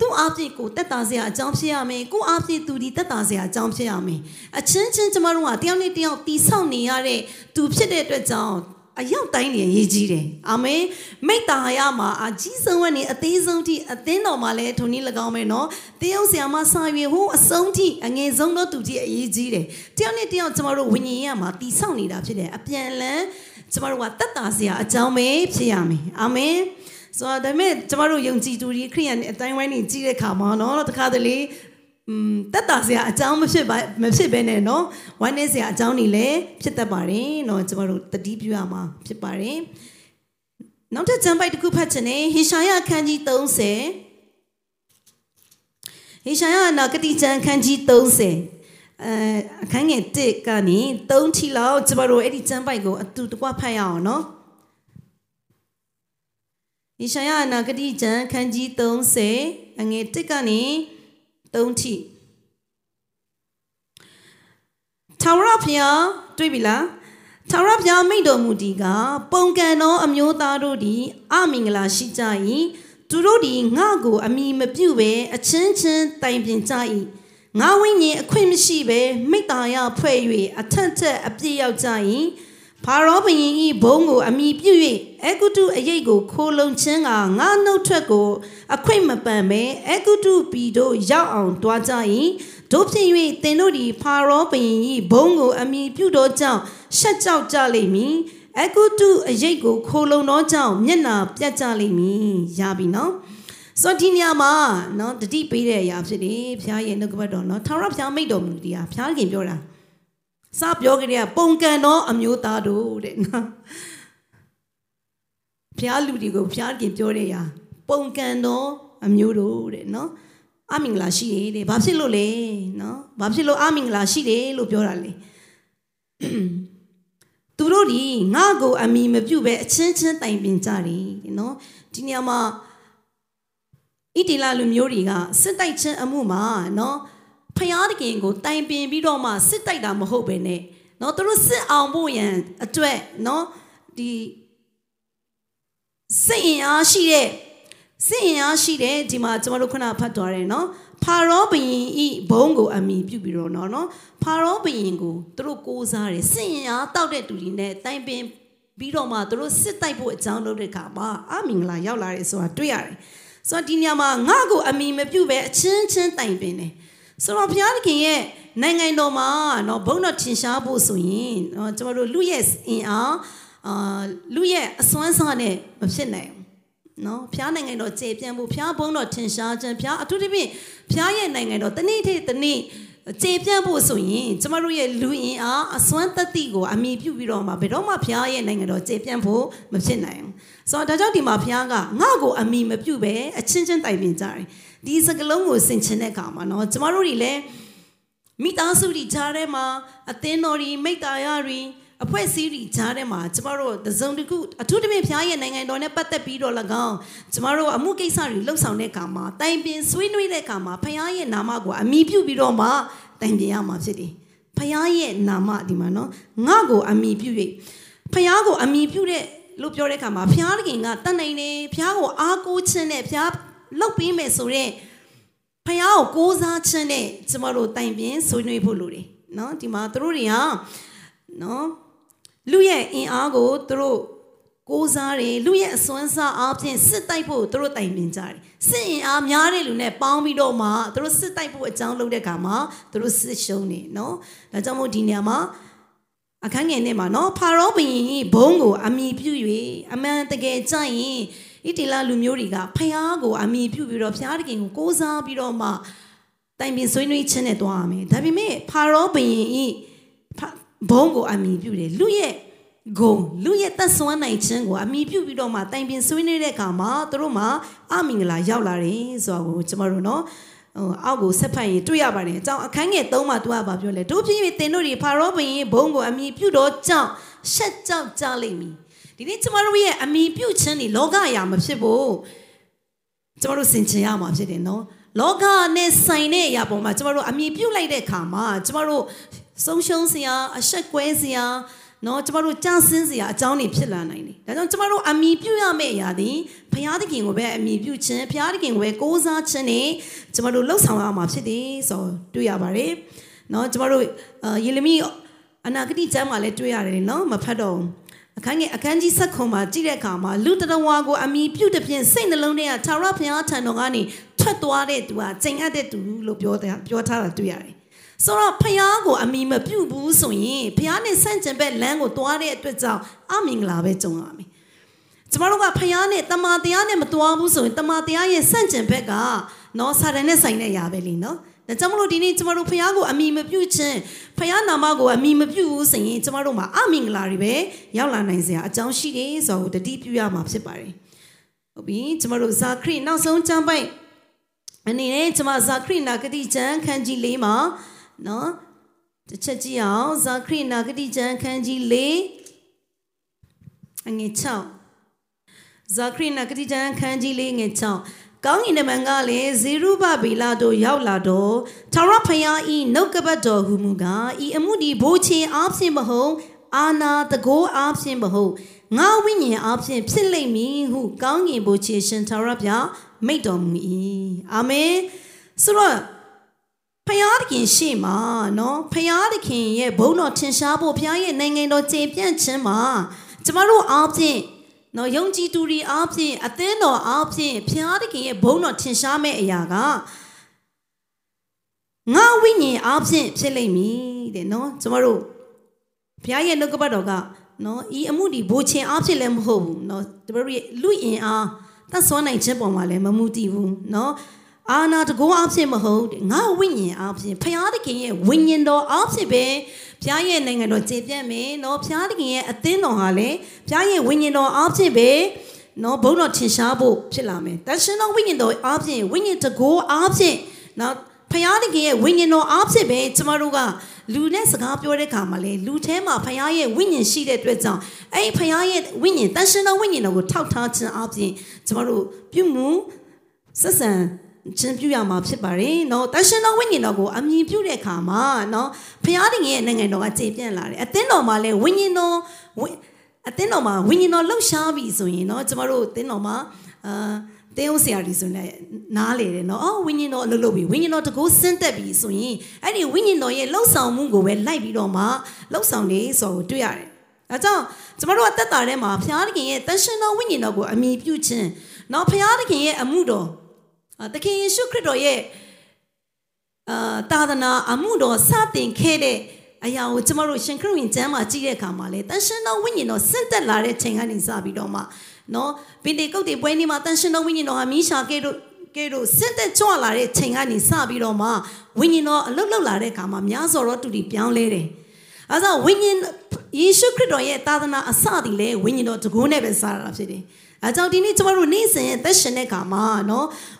သူ့အပြည့်ကိုတက်တာစရာအကြောင်းဖြစ်ရမယ်ကိုအပြည့်သူဒီတက်တာစရာအကြောင်းဖြစ်ရမယ်အချင်းချင်းကျမတို့ကတယောက်နဲ့တယောက်တီဆောက်နေရတဲ့သူဖြစ်တဲ့အတွက်ကြောင့်အရောက်တိုင်းနေရေးကြီးတယ်အာမင်မိတ္တာယမှာအကြီးဆုံးကနေအသေးဆုံးထိအသင်းတော်မှာလည်းထုံနည်း၎င်းပဲနော်တယောက်ဆရာမဆာ၍ဟိုးအဆုံးထိအငယ်ဆုံးတော့သူကြီးအရေးကြီးတယ်တယောက်နဲ့တယောက်ကျမတို့ဝิญဉာဏ်မှာတီဆောက်နေတာဖြစ်တယ်အပြန်လန်းကျမတို့ကတတ်တာစရာအကြောင်းပဲဖြစ်ရမယ်အာမင် ဆိုတော့ဒါပေမဲ့ကျမတို့ယုံကြည်သူတွေခရိယန်အတိုင်းဝိုင်းနေကြည့်တဲ့ခါမှာเนาะတခါတလေอืมတက်တာစရာအကြောင်းမဖြစ်ပါမဖြစ်ဘဲနဲ့เนาะဝမ်းနေစရာအကြောင်းတွေလည်းဖြစ်တတ်ပါတယ်เนาะကျမတို့တတိပြုရမှာဖြစ်ပါတယ်နောက်ထပ်ကျမ်းပိုက်တစ်ခုဖတ်ချင်တယ်ဟေရှာယအခန်းကြီး30ဟေရှာယနာဂတိကျမ်းအခန်းကြီး30အဲအခန်းငယ်1ကနေ3ထိလောက်ကျမတို့အဲ့ဒီကျမ်းပိုက်ကိုအတူတကွဖတ်ရအောင်เนาะ ဣရှာယနာဂတိကျမ်းခန်းကြီး30အငယ်1ကနေ3ထိထာဝရဘုရားတွေ့ပြီလားထာဝရဘုရားမိန့်တော်မူသည်ကပုံကံသောအမျိုးသားတို့သည်အမင်္ဂလာရှိကြ၏သူတို့သည်ငါကို အမိမပြုဘဲအချင်းချင်းတိုင်ပင်ကြ၏ငါဝိညာဉ်အခွင့်မရှိဘဲမိတ္တာယဖွဲ့၍အထက်ထက်အပြည့်ရောက်ကြ၏ ဖာရောဘုရင်၏ဘုံကိုအမိပြု၍အဂုတုအရေးကိုခိုးလုံခြင်းကငါနှုတ်ထွက်ကို အခွင့်မပန်ပဲအဂုတုပြည်တို့ရောက်အောင်တွားကြ၏တို့ဖြစ်၍သင်တို့သည်ဖာရောဘုရင်၏ဘုံကိုအမိပြုသောကြောင့်ရှက်ကြောက်ကြလိမ့်မည်အဂုတုအရေးကိုခိုးလုံသောကြောင့်မျက်နာပြတ်ကြလိမ့်မည်ရပြီနော်ဆိုဒီနေရာမှာနော်တတိပေးတဲ့အရာဖြစ်တယ်ဖျားရဲ့နှုတ်ကပတ်တော်နော်ထာဝရဖျားမိတ်တော်မူတရားဖျားခင်ပြောတာ စပြောကြတဲ့ပုံကန်သောအမျိုးသားတို့တဲ့နော်ဖျားလူတွေကိုဖျားခင်ပြောတဲ့ရာပုံကန်သောအမျိုးတို့တဲ့နော်အမင်္ဂလာရှိတယ်တဲ့ဘာဖြစ်လို့လဲနော်ဘာဖြစ်လို့အမင်္ဂလာရှိတယ်လို့ပြောတာလဲသူတို့ဒီငါ့ကိုအမိမပြုတ်ပဲအချင်းချင်းတိုင်ပင်ကြတယ်နော်ဒီနေရာမှာဣတိလလူမျိုးတွေကစစ်တိုက်ခြင်းအမှုမှာနော် ဖျားတခင်ကိုတိုင်ပင်ပြီးတော့မှစစ်တိုက်တာမဟုတ်ပဲနဲ့နော်သူတို့စစ်အောင်ဖို့ရန်အတွက်နော်ဒီစစ်အင်အားရှိတဲ့စစ်အင်အားရှိတဲ့ဒီမှာကျွန်တော်တို့ခုနဖတ်သွားတယ်နော်ဖာရောဘုရင်ဤဘုံကိုအမိပြုပြီးတော့နော်နော်ဖာရောဘုရင်ကိုသူတို့ကိုးစားတယ်စစ်အင်အားတောက်တဲ့သူတွေနဲ့တိုင်ပင်ပြီးတော့မှသူတို့စစ်တိုက်ဖို့အကြောင်းလုပ်တဲ့အခါမှာအမင်္ဂလာရောက်လာတယ်ဆိုတာတွေ့ရတယ်ဆိုတော့ဒီညမှာငါ့ကိုအမိမပြုတ်ပဲအချင်းချင်းတိုင်ပင်တယ် ဆိုတော့ဘုရားသခင်ရဲ့နိုင်ငံတော်မှာနော်ဘုန်းတော်ထင်ရှားဖို့ဆိုရင်နော်ကျွန်တော်တို့လူရဲ့အင်အားအာလူရဲ့အစွမ်းစားနဲ့မဖြစ်နိုင်ဘူးနော်ဘုရားနိုင်ငံတော်ကျေပြန့်ဖို့ဘုရားဘုန်းတော်ထင်ရှားခြင်းဘုရားအထူးသဖြင့်ဘုရားရဲ့နိုင်ငံတော်တနေ့တစ်တနေ့ကျေပြန့်ဖို့ဆိုရင်ကျမတို့ရဲ့လူအင်အားအစွမ်းတတိကိုအမိပြုပြီးတော့မှဘယ်တော့မှဘုရားရဲ့နိုင်ငံတော်ကျေပြန့်ဖို့မဖြစ်နိုင်ဘူးဆိုတော့ဒါကြောင့်ဒီမှာဘုရားကငါ့ကိုအမိမပြုပဲအချင်းချင်းတိုင်ပင်ကြတယ် ဒီစကလုံးကိုဆင်ခြင်တဲ့အခါမှာနော်ကျမတို့တွေလည်းမိသားစုတွေကြားထဲမှာအသင်းတော်တွေမိသားရတွေအဖွဲ့အစည်းတွေကြားထဲမှာကျမတို့သဇုံတခုအထူးသဖြင့်ဖျားရဲ့နိုင်ငံတော်နဲ့ပတ်သက်ပြီးတော့၎င်းကျမတို့အမှုကိစ္စတွေလှုပ်ဆောင်တဲ့အခါမှာတိုင်ပင်ဆွေးနွေးတဲ့အခါမှာဖျားရဲ့နာမကိုအမိပြုပြီးတော့မှတိုင်ပင်ရမှာဖြစ်တယ်။ဖျားရဲ့နာမဒီမှာနော်ငါ့ကိုအမိပြု၍ဖျားကိုအမိပြုတဲ့လို့ပြောတဲ့အခါမှာဖျားတခင်ကတတ်နိုင်တယ်ဖျားကိုအားကိုးခြင်းနဲ့ဖျား လှုပ်ပေးမယ်ဆိုတော့ဖျားကိုကိုးစားခြင်းနဲ့ကျမတို့တိုင်ပင်ဆွေးနွေးဖို့လိုတယ်နော်ဒီမှာသူတို့တွေကနော်လူရဲ့အင်အားကိုသူတို့ကိုးစားတယ်လူရဲ့အစွမ်းစားအားဖြင့်စစ်တိုက်ဖို့သူတို့တိုင်ပင်ကြတယ်စစ်အင်အားများတဲ့လူနဲ့ပေါင်းပြီးတော့မှသူတို့စစ်တိုက်ဖို့အကြောင်းလုပ်တဲ့အခါမှာသူတို့စစ်ရှုံးနေနော်ဒါကြောင့်မို့ဒီနေရာမှာအခန်းငယ်နဲ့မှာနော်ဖာရောဘုရင်ဘုံကိုအမိပြု၍အမှန်တကယ်ကြရင် ဣတိလလူမျိုးတွေကဖျားကိုအမိပြုပြီးတော့ဖျားတခင်ကိုကိုးစားပြီးတော့မှတိုင်ပင်ဆွေးနွေးခြင်းနဲ့တွားရမယ်ဒါပေမဲ့ဖာရောဘုရင်ဤဘုံကိုအမိပြုတယ်လူရဲ့ဂုံလူရဲ့သက်ဆွမ်းနိုင်ခြင်းကိုအမိပြုပြီးတော့မှတိုင်ပင်ဆွေးနွေးတဲ့အခါမှာသူတို့မှာအမင်္ဂလာရောက်လာတယ်ဆိုတာကိုကျွန်တော်တို့နော်ဟိုအောက်ကိုဆက်ဖတ်ရင်တွေ့ရပါတယ်အကြောင်းအခန်းငယ်3မှာသူကဘာပြောလဲတို့ဖြစ်၍တင်တို့တွေဖာရောဘုရင်ဘုံကိုအမိပြုတော့ကြောင့်ရှက်ကြောက်ကြလိမ့်မည် ဒီနေ့ကျွန်တော်တို့ရဲ့အမိပြုခြင်းတွေလောကအရာမဖြစ်ဘူးကျွန်တော်တို့စင်ချင်ရမှာဖြစ်တယ်နော်လောကနဲ့ဆိုင်တဲ့အရာပေါ်မှာကျွန်တော်တို့အမိပြုလိုက်တဲ့အခါမှာကျွန်တော်တို့ဆုံးရှုံးစရာအဆက်ကွဲစရာနော်ကျမတို့ကြာဆင်းစရာအကြောင်းတွေဖြစ်လာနိုင်တယ်။ဒါကြောင့်ကျမတို့အမိပြုရမယ့်အရာသည်ဘုရားသခင်ကိုပဲအမိပြုခြင်းဘုရားသခင်ကိုပဲကိုးစားခြင်းနဲ့ကျမတို့လှုပ်ဆောင်ရမှာဖြစ်တယ်ဆိုတွေ့ရပါတယ်။နော်ကျမတို့ယေလမိအနာဂတိကျမ်းမှာလည်းတွေ့ရတယ်နော်မဖတ်တော့ အခန်းငယ်အခန်းကြီးဆက်ခွန်မှာကြည့်တဲ့အခါမှာလူတရဝါကိုအမိပြုတဲ့ဖြင့်စိတ်နှလုံးထဲကထာဝရဘုရားထံတော်ကနေထွက်သွားတဲ့သူဟာကျင့်အပ်တဲ့သူလို့ပြောပြောထားတာတွေ့ရတယ်ဆိုတော့ဖះကိုအမိမပြုတ်ဘူးဆိုရင်ဖះနဲ့ဆန့်ကျင်ဘက်လမ်းကိုသွားတဲ့အတွက်ကြောင့်အမင်္ဂလာပဲကြုံရမယ်ကျမတို့ကဖះနဲ့တမာတရားနဲ့မသွားဘူးဆိုရင်တမာတရားရဲ့ဆန့်ကျင်ဘက်ကနော်စာတန်နဲ့ဆိုင်တဲ့ຢာပဲလीနော် ဒါကြောင့်မလို့ဒီနေ့ကျမတို့ဖះကိုအမိမပြုတ်ခြင်းဖះနာမကိုအမိမပြုတ်ဘူးဆိုရင်ကျမတို့မှာအမင်္ဂလာတွေပဲရောက်လာနိုင်စရာအကြောင်းရှိတယ်ဆိုတော့တတိပြုရမှာဖြစ်ပါတယ်ဟုတ်ပြီကျမတို့ဇာခရစ်နောက်ဆုံးကျမ်းပိုက်အနေနဲ့ကျမဇာခရစ်နာဂတိကျမ်းခန်းကြီး၄မှာနော်တစ်ချက်ကြည့်အောင်ဇာခရိနာဂတိကျမ်းခန်းကြီး၄အငယ်6ဇာခရိနာဂတိကျမ်းခန်းကြီး၄ငယ်6 ကောင်းကင်တမန်ကလည်းဇေရုဘဗေလာတို့ရောက်လာတော့ထာဝရဘုရားဤနှုတ်ကပတ်တော်ဟူမူကားဤအမှုဒီဘိုးချင်းအားဖြင့်မဟုတ်အာနာတကိုးအားဖြင့်မဟုတ်ငါဝိညာဉ်အားဖြင့်ဖြစ်လိမ့်မည်ဟုကောင်းကင်ဘိုးချင်းရှင်ထာဝရဘုရားမိတ်တော်မူ၏အာမင်ဆိုတော့ဖယားသခင်ရှေ့မှာနော်ဖယားသခင်ရဲ့ဘုန်းတော်ထင်ရှားဖို့ဖယားရဲ့နိုင်ငံတော်ကျေပြန့်ခြင်းမှာကျမတို့အားဖြင့် နော်ယုံကြည်သူတွေအားဖြင့်အသင်းတော်အားဖြင့်ဖယားသခင်ရဲ့ဘုန်းတော်ထင်ရှားမဲ့အရာကငါဝိညာဉ်အားဖြင့်ဖြစ်လိမ့်မည်တဲ့နော်ကျမတို့ဘုရားရဲ့နှုတ်ကပတ်တော်ကနော်ဤအမှုဒီဘိုးချင်းအားဖြင့်လည်းမဟုတ်ဘူးနော်ကျမတို့ရဲ့လူအင်အားသတ်ဆွမ်းနိုင်ခြင်းပေါ်မှာလည်းမမူတည်ဘူးနော်အာနာတကောအဖြစ်မဟုတ်ငါဝိညာဉ်အဖြစ်ဖျားသခင်ရဲ့ဝိညာဉ်တော်အဖြစ်ပဲ ဖျားရဲ့နိုင်ငံတော်ကျေပြန့်မယ်နော်ဖျားသခင်ရဲ့အသင်းတော်ဟာလည်းဖျားရဲ့ဝိညာဉ်တော်အဖြစ်ပဲနော်ဘုန်းတော်ထင်ရှားဖို့ဖြစ်လာမယ်တရှင်တော်ဝိညာဉ်တော်အဖြစ်ဝိညာဉ်တကောအဖြစ်နော်ဖျားသခင်ရဲ့ဝိညာဉ်တော်အဖြစ်ပဲကျမတို့ကလူနဲ့စကားပြောတဲ့ခါမှာလေလူထဲမှာဖျားရဲ့ဝိညာဉ်ရှိတဲ့အတွက်ကြောင့်အဲ့ဒီဖျားရဲ့ဝိညာဉ်တန်ရှင်တော်ဝိညာဉ်တော်ကိုထောက်ထားခြင်းအပြင်ကျမတို့ပြုမှုဆက်ဆံ ခြင်းပြုရမှာဖြစ်ပါတယ်เนาะတန်ရှင်တော်ဝိညာဉ်တော်ကိုအမြင်ပြုတဲ့အခါမှာเนาะဖခင်ရဲ့နိုင်ငံတော်ကကျေပြန့်လာတယ်အသင်းတော်မှာလည်းဝိညာဉ်တော်အသင်းတော်မှာဝိညာဉ်တော်လှုပ်ရှားပြီဆိုရင်เนาะကျမတို့အသင်းတော်မှာအာတင်းဦးဆရာကြီးဆိုနေနားလေတယ်နော်အော်ဝိညာဉ်တော်အလုပ်လုပ်ပြီဝိညာဉ်တော်တကူဆင်းသက်ပြီဆိုရင်အဲ့ဒီဝိညာဉ်တော်ရဲ့လှုပ်ဆောင်မှုကိုပဲလိုက်ပြီးတော့မှလှုပ်ဆောင်နေဆိုတော့တွေ့ရတယ်။ဒါကြောင့်ကျမတို့အသက်တာထဲမှာဘုရားသခင်ရဲ့တန်ရှင်တော်ဝိညာဉ်တော်ကိုအမိပြုခြင်းနော်ဘုရားသခင်ရဲ့အမှုတော် သခင်ယေရှုခရစ်တော်ရဲ့အာသာသနာအမှုတော်စတင်ခဲ့တဲ့အရာကိုကျမတို့ရှင်ခရစ်ဝင်ကျမ်းမှာကြည့်တဲ့အခါမှာလေတန်ရှင်တော်ဝိညာဉ်တော်ဆင့်သက်လာတဲ့ချိန်ကနေစပြီးတော့မှနော်ဗင်တေကုတ်တွေပွဲနေမှာတန်ရှင်တော်ဝိညာဉ်တော်ဟာမိရှာကဲတို့ကဲတို့ဆင့်သက်ကြွလာတဲ့ချိန်ကနေစပြီးတော့မှဝိညာဉ်တော်အလုတ်လုတ်လာတဲ့အခါမှာများစွာတော့တူတီပြောင်းလဲတယ်။အဲဒါဝိညာဉ်ယေရှုခရစ်တော်ရဲ့သာသနာအစတည်လဲဝိညာဉ်တော်တကုန်းနဲ့ပဲစတာဖြစ်တယ်။အဲကြောင့်ဒီနေ့ကျမတို့နေ့စဉ်သက်ရှင်တဲ့အခါမှာနော်အဲ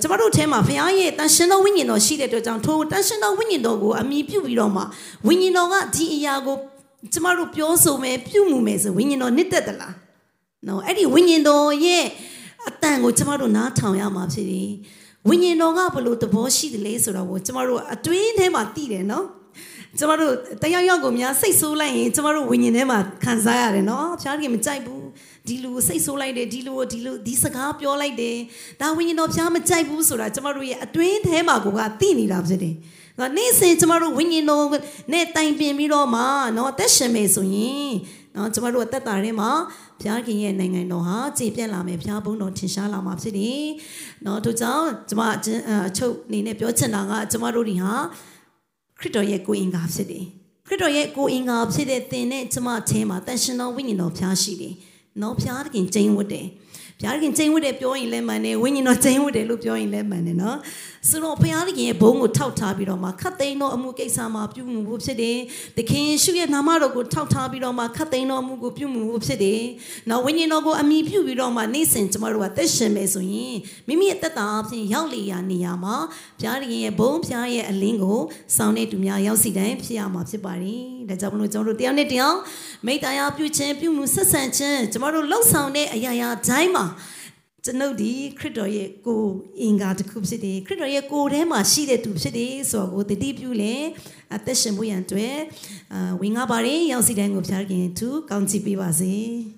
ကျမတို့ထဲမှာဘုရားရဲ့တန်ရှင်တော်ဝိညာဉ်တော်ရှိတဲ့အတွက်ကြောင့်ထိုတန်ရှင်တော်ဝိညာဉ်တော်ကိုအမိပြုပြီးတော့မှဝိညာဉ်တော်ကဒီအရာကိုကျမတို့ပြောဆိုမယ်ပြုမှုမယ်ဆိုဝိညာဉ်တော်နှစ်သက်သလားနော်အဲ့ဒီဝိညာဉ်တော်ရဲ့အတန်ကိုကျမတို့နားထောင်ရမှာဖြစ်တယ်ဝိညာဉ်တော်ကဘလို့သဘောရှိတယ်လဲဆိုတော့ကိုကျမတို့အတွင်းထဲမှာသိတယ်နော်ကျမတို့တယောက်ယောက်ကိုများစိတ်ဆိုးလိုက်ရင်ကျမတို့ဝိညာဉ်ထဲမှာခံစားရတယ်နော်ဖျားခင်မကြိုက်ဘူး ဒီလူကိုစိတ်ဆိုးလိုက်တယ်ဒီလူကိုဒီလူဒီစကားပြောလိုက်တယ်ဒါဝိညာဉ်တော်ဖျားမကြိုက်ဘူးဆိုတာကျမတို့ရဲ့အတွင်းထဲမှာကိုကသိနေတာဖြစ်တယ်။နော်နေ့စဉ်ကျမတို့ဝိညာဉ်တော်နဲ့တိုင်ပင်ပြီးတော့မှနော်အသက်ရှင်မယ်ဆိုရင်နော်ကျမတို့အသက်တာထဲမှာဘုရားခင်ရဲ့နိုင်ငံတော်ဟာကြည်ပြန့်လာမယ်ဘုရားဘုန်းတော်ထင်ရှားလာမှာဖြစ်တယ်။နော်တို့ကြောင့်ကျမအချုပ်အနေနဲ့ပြောချင်တာကကျမတို့တွေဟာခရစ်တော်ရဲ့ကိုယ်အင်္ဂါဖြစ်တယ်။ခရစ်တော်ရဲ့ကိုယ်အင်္ဂါဖြစ်တဲ့သင်နဲ့ကျမချင်းမှာတန်ရှင်တော်ဝိညာဉ်တော်ဖျားရှိတယ်။ နော်ဖျားခင်ကျင်းဝတ်တယ်။ဘုရားခင်ကျင်းဝတ်တယ်ပြောရင်လည်းမှန်တယ်ဝိညာဉ်တော်ကျင်းဝတ်တယ်လို့ပြောရင်လည်းမှန်တယ်နော် ဆိုတော့ဘုရားခင်ရဲ့ဘုန်းကိုထောက်ထားပြီးတော့မှခတ်သိမ်းသောအမှုကိစ္စမှာပြုမှုဖို့ဖြစ်တယ်သခင်ရှုရဲ့နာမတော်ကိုထောက်ထားပြီးတော့မှခတ်သိမ်းသောအမှုကိုပြုမှုဖို့ဖြစ်တယ်နော်ဝိညာဉ်တော်ကိုအမိပြုပြီးတော့မှနေ့စဉ်ကျမတို့ကသက်ရှင်မယ်ဆိုရင်မိမိရဲ့တက်တာအဖြစ်ရောက်လေရာနေရာမှာဘုရားခင်ရဲ့ဘုန်းဘုရားရဲ့အလင်းကိုစောင်းနေသူများရောက်စီတိုင်းဖြစ်ရမှာဖြစ်ပါတယ်ဒါကြောင့်မလို့ကျွန်တော်တို့တရားနဲ့တရားမိတ္တရားပြုခြင်းပြုမှုဆက်ဆံခြင်းကျမတို့လှုပ်ဆောင်တဲ့အရာရာတိုင်းမှာ ကျွန်ုပ်ဒီခရစ်တော်ရဲ့ကိုယ်အင်္ဂါတစ်ခုဖြစ်တယ်ခရစ်တော်ရဲ့ကိုယ်ထဲမှာရှိတဲ့သူဖြစ်တယ်ဆိုတော့ကိုတတိပြုလဲအသက်ရှင်ဖို့ရန်အတွက်အာဝင်ငါပါတယ်ရောက်စီတိုင်းကိုဖျားခင်သူကောင်းချီးပေးပါစေ။